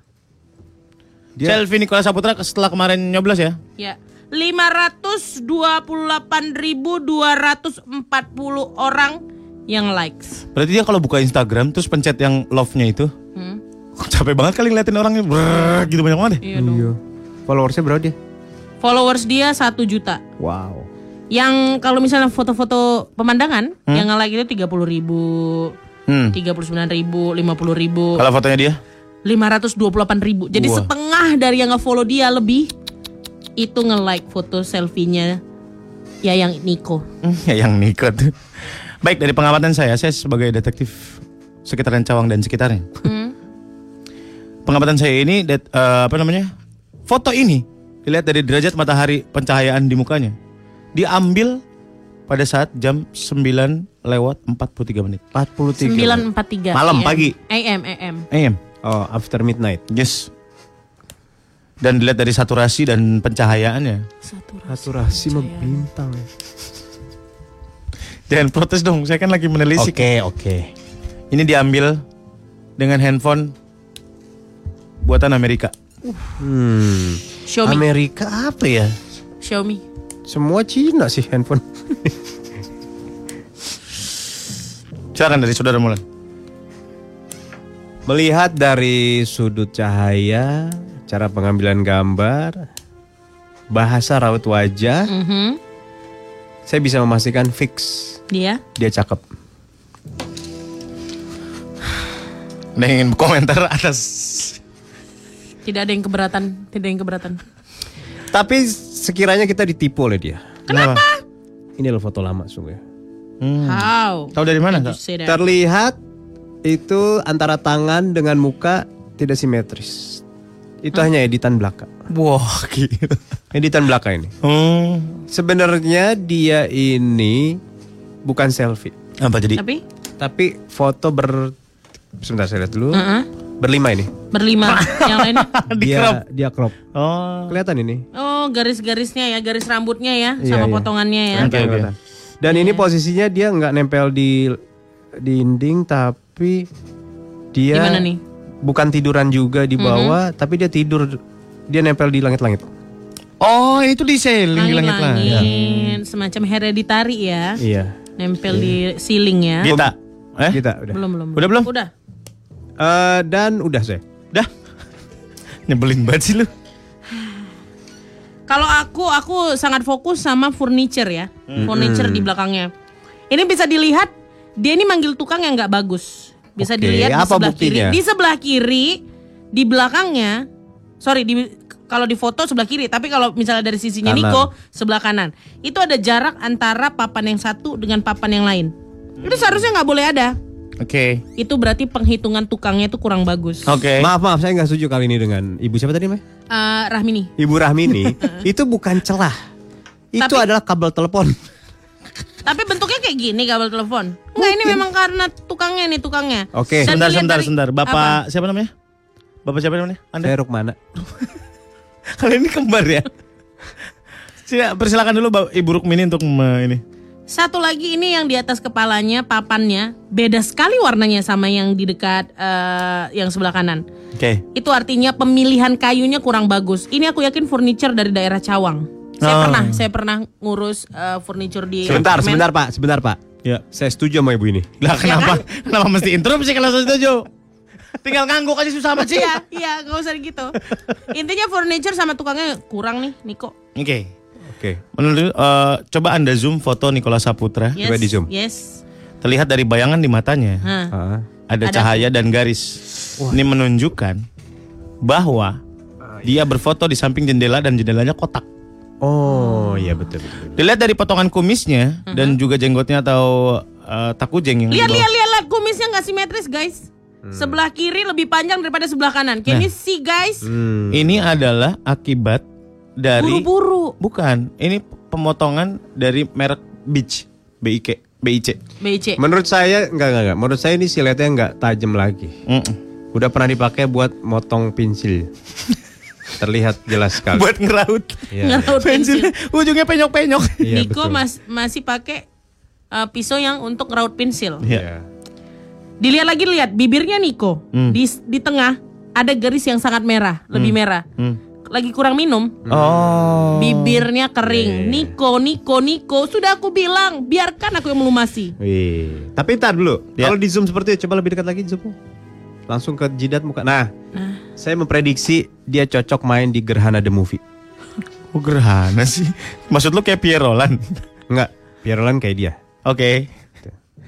Dia- selfie Nikola Saputra setelah kemarin nyoblos ya. Ya. 528.240 orang yang likes. Berarti dia kalau buka Instagram terus pencet yang love-nya itu, Hmm. capek banget kali ngeliatin orangnya brrrr, gitu banyak banget deh. Iya dong. Iya. Followersnya berapa dia? Followers dia 1 juta. Wow. Yang kalau misalnya foto-foto pemandangan yang nge-like itu 30 ribu, Hmm. 39 ribu, 50 ribu, Kalau fotonya dia? 528 ribu. Jadi Wah. setengah dari yang nge-follow dia lebih itu nge-like foto selfie-nya ya yang Niko. Hmm, ya yang Niko tuh. Baik dari pengamatan saya, saya sebagai detektif sekitaran Cawang dan sekitarnya. Hmm. Pengamatan saya ini, det- eh, apa namanya? Foto ini dilihat dari derajat matahari pencahayaan di mukanya. Diambil pada saat jam 9 lewat 43 menit. 43. 943 Malam, AM. pagi. AM AM. AM. Oh, after midnight. Yes. Dan dilihat dari saturasi dan pencahayaannya. Saturasi mah bintang ya. Jangan protes dong, saya kan lagi menelisik. oke. Ini diambil dengan handphone buatan Amerika. Hmm. Xiaomi. Amerika apa ya? Xiaomi. Semua Cina sih handphone. Silakan dari saudara mulai. Melihat dari sudut cahaya, cara pengambilan gambar, bahasa raut wajah, Mhm. saya bisa memastikan fix Dia dia cakep. Ada yang ingin komentar atas tidak ada yang keberatan, tidak ada yang keberatan. Tapi sekiranya kita ditipu oleh dia. Kenapa? Ini adalah foto lama sungguh. ya. Hmm. How? Tahu dari mana? Terlihat itu antara tangan dengan muka tidak simetris. Itu hanya editan belakang. Wah, gitu. Editan belakang ini. Hmm. Sebenarnya dia ini bukan selfie, Apa jadi? Tapi tapi foto ber sebentar saya lihat dulu. Heeh. Berlima ini. berlima yang lainnya. Di Dia crop. dia crop. Oh. Kelihatan ini. Oh, garis-garisnya ya, garis rambutnya ya, Iya, sama iya. potongannya ya. Oke, oke. Kelihatan. Dan ini posisinya dia nggak nempel di dinding tapi dia Gimana nih? Bukan tiduran juga di bawah tapi dia tidur dia nempel di langit-langit. Oh, itu di sailing di. Langit-langit, semacam hereditary ya, Iya. nempel di ceiling ya. Kita. Eh? Kita udah. Belum belum. Udah belum? Udah. Eh, dan udah saya. Dah. Nyebelin banget sih lu. Kalau aku aku sangat fokus sama furniture ya, furniture di belakangnya. Ini bisa dilihat dia ini manggil tukang yang nggak bagus. Bisa Oke, dilihat di apa sebelah buktinya? kiri. Di sebelah kiri, di belakangnya, sorry di kalau di foto sebelah kiri, tapi kalau misalnya dari sisinya Kanan. Niko sebelah kanan, itu ada jarak antara papan yang satu dengan papan yang lain. Itu seharusnya nggak boleh ada. Oke. Itu berarti penghitungan tukangnya itu kurang bagus. Oke. Maaf maaf saya nggak setuju kali ini dengan ibu siapa tadi Mbak? Eh, Rahmini. Ibu Rahmini itu bukan celah. Itu Tapi- adalah kabel telepon. Tapi bentuknya kayak gini kabel telepon. Enggak, ini memang karena tukangnya nih tukangnya. Oke. Dan Sebentar, dilihat sebentar, dari- sebentar. Bapak Apa? siapa namanya? Bapak siapa namanya? Anda? Saya Rukmana. Kalian ini kembar ya? Sila- Persilakan dulu Ibu Rukmini untuk me- ini. Satu lagi ini yang di atas kepalanya, papannya beda sekali warnanya sama yang di dekat eh, yang sebelah kanan. Oke. Itu artinya pemilihan kayunya kurang bagus. Ini aku yakin furniture dari daerah Cawang. Saya Oh. pernah, saya pernah ngurus eh, furniture di Sebentar, apartemen. sebentar Pak, sebentar Pak. Ya. Saya setuju sama ibu ini. Lah kenapa? Kenapa mesti interupsi kalau saya setuju? Tinggal ngangguk aja susah amat sih. Iya, iya, nggak usah gitu. Intinya furniture sama tukangnya kurang nih, Niko. Oke. Oke. Menurut eh, coba Anda zoom foto Nikola Saputra. Yes, Coba di zoom. Yes. Terlihat dari bayangan di matanya Hah. Ah. ada, Ada. cahaya dan garis. Ini menunjukkan bahwa dia berfoto di samping jendela dan jendelanya kotak. Oh, iya betul betul. Dilihat dari potongan kumisnya dan juga jenggotnya atau eh, takujeng yang Lihat, lihat, lihat, lihat. Kumisnya nggak simetris, guys. Sebelah kiri lebih panjang daripada sebelah kanan. Can you see, guys? Hmm. Ini adalah akibat dari Buru-buru. bukan. Ini pemotongan dari merek Beach, BIK, BIC. BC. Menurut saya enggak enggak enggak. Menurut saya ini siletnya enggak tajam lagi. Mm-mm. Udah pernah dipakai buat motong pensil. Terlihat jelas sekali. Buat ngeraut. Iya. Ngeraut pensil. Ujungnya penyok-penyok. betul. Niko mas- masih pakai uh, pisau yang untuk raut pensil. Iya. Iya. Dilihat lagi lihat bibirnya Niko Hmm. di di tengah ada garis yang sangat merah, lebih merah. Hmm. Lagi kurang minum, Oh. bibirnya kering. Niko, Niko, Niko, sudah aku bilang, biarkan aku yang melumasi. Wih. Tapi ntar dulu. Ya. Kalau di zoom seperti itu, coba lebih dekat lagi zoom. Langsung ke jidat muka. Nah, saya memprediksi dia cocok main di Gerhana the Movie. Oh, gerhana sih. Maksud lu kayak Pierre Roland? Enggak, Pierolan kayak dia. Oke.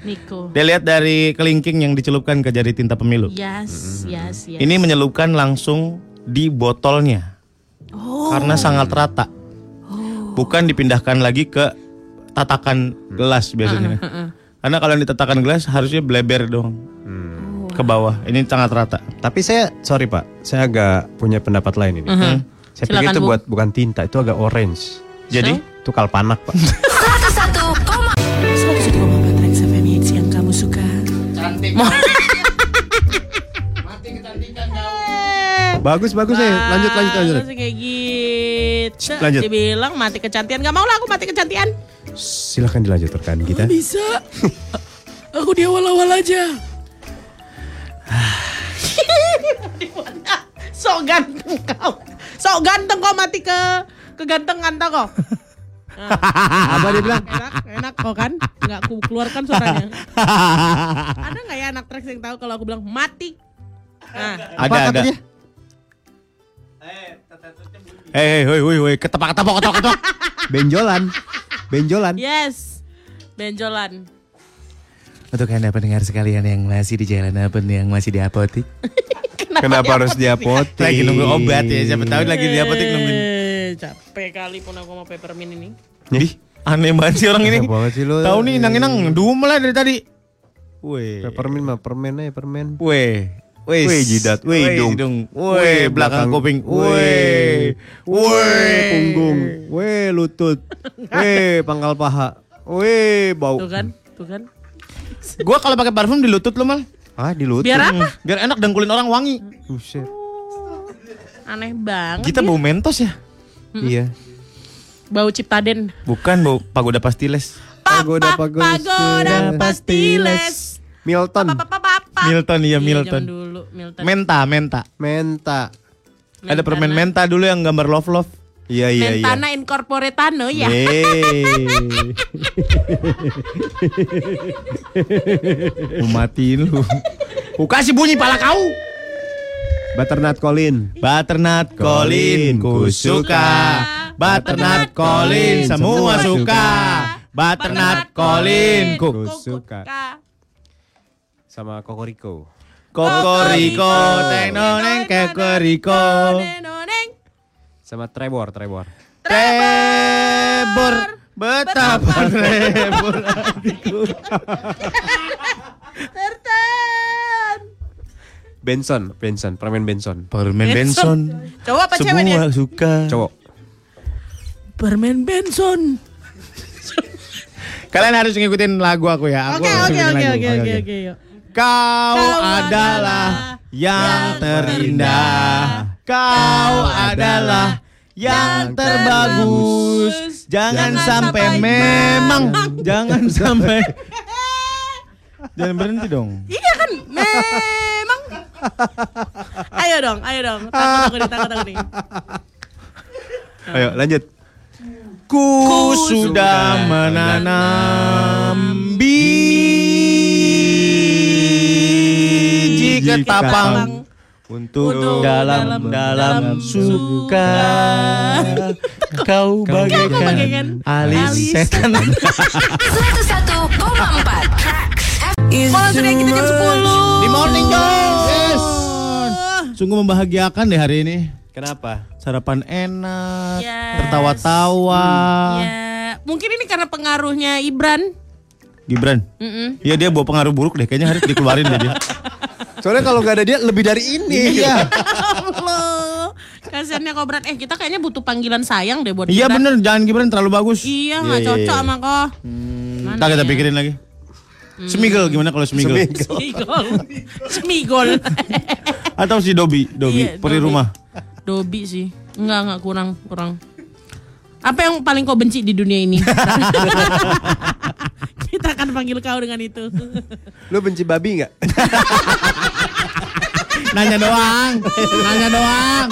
Niko. Dia lihat dari kelingking yang dicelupkan ke jari tinta pemilu. Yes, yes, yes. Ini menyelupkan langsung di botolnya. Karena sangat rata. Bukan dipindahkan lagi ke tatakan gelas biasanya. Karena kalau yang ditatakan gelas harusnya bleber dong. Ke bawah. Ini sangat rata. Tapi saya, sorry pak, saya agak punya pendapat lain ini. Mhm. Saya Silakan, pikir itu Bu. buat bukan tinta, itu agak orange. Jadi Itu kalpanak pak. 101,4 Trax FM hits yang kamu suka. bagus bagus ya. Lanjut lanjut lanjut. Kayak gitu. Lanjut. Dibilang mati kecantian. Gak mau lah aku mati kecantian. Silahkan dilanjut rekan kita. Bisa. Aku di awal-awal aja. Sok ganteng kau. Sok ganteng kau mati ke kegantengan tau kau. Apa dia bilang? Enak, enak kau kan? Nggak aku keluarkan suaranya. Ada nggak ya anak Trax yang tahu kalau aku bilang mati? Nah, ada ada. Hei, hei, hei, hei, hei, ketepak, ketepak, ketepak, ketepak. Benjolan. Benjolan. yes. Benjolan. Untuk anda pendengar sekalian yang masih di jalan apa yang masih di apotik. Kenapa harus di apotek? Lagi nunggu obat ya, siapa tahu lagi di apotek nungguin. Eh, capek kali pun aku mau peppermint ini. Ih, aneh banget sih orang ini. Tahu nih nang-nang dum lah dari tadi. Weh. Peppermint mah permen aja permen. Weh. Weh, Weh, jidat. Weh, hidung. Weh, belakang kuping. Weh. Weh, punggung. Weh, lutut. Weh, pangkal paha. Weh, bau. Tuh kan? Tuh kan? Gua kalau pakai parfum di lutut lo mal. Ah, di lutut. Biar apa? Biar enak dengkulin orang wangi. Buset. Aneh banget. Kita ya. bau mentos ya? Iya. Bau ciptaden. Bukan bau pagoda pastiles. Pagoda, Papa, pagoda, pagoda pastiles. pastiles. Milton. Papa, papa, papa. Milton iya Iya, Milton. zaman dulu Milton. Menta, menta. Menta. Ada permen menta dulu yang gambar love love. Iya, iya, iya. Mentana incorporetano ya. Yeay. Lu matiin lu. Ku kasih bunyi pala kau. Butternut Colin. Butternut Colin ku suka. Butternut Colin semua suka. Butternut Colin ku Ku suka. Sama Kokoriko. Kokoriko tenoneng kokoriko. Sama Trevor, Trevor. Trebor betapa trebor Terten. Benson, Benson, permen Benson. Permen Benson. Cowok apa cewek? Semua suka. Cowok. Permen Benson. Kalian harus ngikutin lagu aku ya. Oke oke oke oke oke oke. Kau adalah yang terindah. Kau adalah yang terbagus. Jangan sampai memang, jangan sampai. Jangan berhenti dong. Iya kan? Memang. ayo dong, ayo dong. Takut aku nih, takut aku nih. Ayo lanjut. Ku sudah menanam biji ketapang untuk Untuk dalam dalam- suka. kau bagaikan bagaikan alis alis setan. 101,4 Trax Mau langsung kayak kita jam 10. di morning Jones sungguh membahagiakan deh hari ini. Kenapa? sarapan enak Yes. tertawa-tawa. Ya, mungkin ini karena pengaruhnya Ibran. Gibran. Iya dia bawa pengaruh buruk deh. Kayaknya harus dikeluarin deh dia Soalnya kalau nggak ada dia lebih dari ini. iya Allah. Kasiannya Kobran. Eh, kita kayaknya butuh panggilan sayang deh buat iya bener jangan Gibran terlalu bagus Iya, nggak cocok sama kok. Mana Ntar kita ya? pikirin lagi. Semigel gimana kalau Semigel? Semigol. Semigol. Atau si Dobi, Dobi, Iya, peri Dobi. rumah. Dobi sih. Enggak, enggak kurang, kurang. Apa yang paling kau benci di dunia ini? Kita akan panggil kau dengan itu. Lu benci babi nggak? Nanya doang. Nanya doang.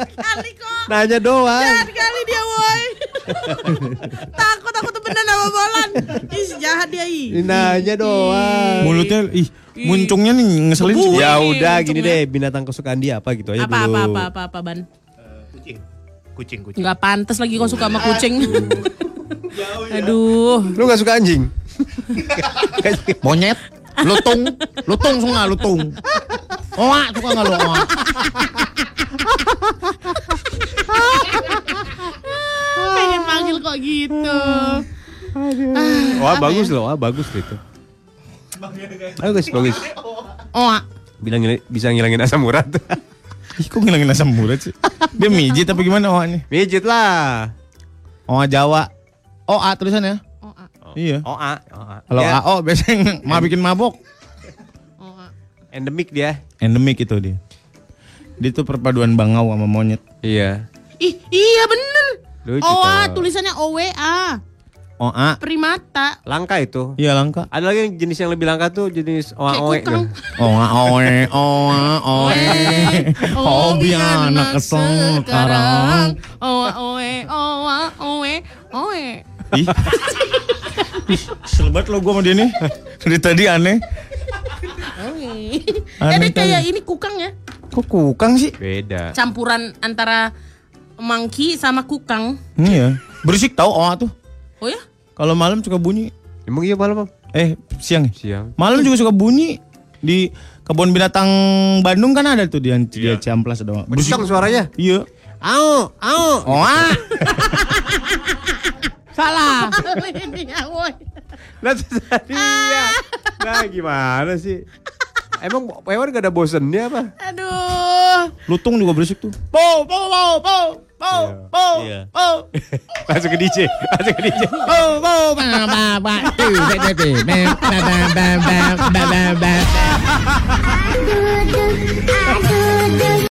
Kali kok. Nanya doang. Jahat kali dia woi. takut aku tuh bener sama bolan. Ih jahat dia ih. Nanya doang. Mulutnya ih muncungnya nih ngeselin sih. Ya udah gini deh binatang kesukaan dia apa gitu aja Apa dulu. apa apa apa apa ban. Kucing. Kucing, kucing. Nggak pantas lagi kau suka sama kucing. Aduh. Lu gak suka anjing? Monyet, lutung, lutung suka nggak lutung. Oa, suka nggak lu oa? Pengen panggil kok gitu. Wah bagus loh, wah bagus gitu. Bagus, bagus. Oa. Bilang ngil- bisa ngilangin asam urat. Ih, kok ngilangin asam urat sih? Dia mijit apa gimana oanya? Mijit lah. Oa Jawa. Oa tulisannya. Oa. Iya. OA. OA. Kalau Ya, AO biasanya mah bikin mabok. Oa. endemik dia. Endemik itu dia. Dia tuh perpaduan bangau sama monyet. Iya. Ih, iya bener. Lucu Oa tau. tulisannya OWA. Oa. Primata. Langka itu. Iya langka. Ada lagi jenis yang lebih langka tuh jenis OA OE. Oa oe oa oe. Hobi anak sekarang. Oa oe oa oe oe. Ih. Ih, Selebat lo gue sama dia nih. Dari tadi aneh. Aneh Jadi kayak ini kukang ya. Kok kukang sih? Beda. Campuran antara monkey sama kukang. Iya. Berisik tau oa tuh. Oh ya? Kalau malam suka bunyi. Emang iya malam, Bang? Eh, siang ya? Siang. Malam juga suka bunyi. Di kebun binatang Bandung kan ada tuh dia, dia Ciamplas ada. Kencang suaranya. Iya. Au, au. Oa. Salah. Ya. Nah, gimana sih? Emang hewan gak ada bosennya apa? Aduh. Lutung juga berisik tuh. Po, po, po, po, po, po, po. Masuk ke DJ, Masuk ke DJ. Po, po, po, po, po. ba, aduh, aduh.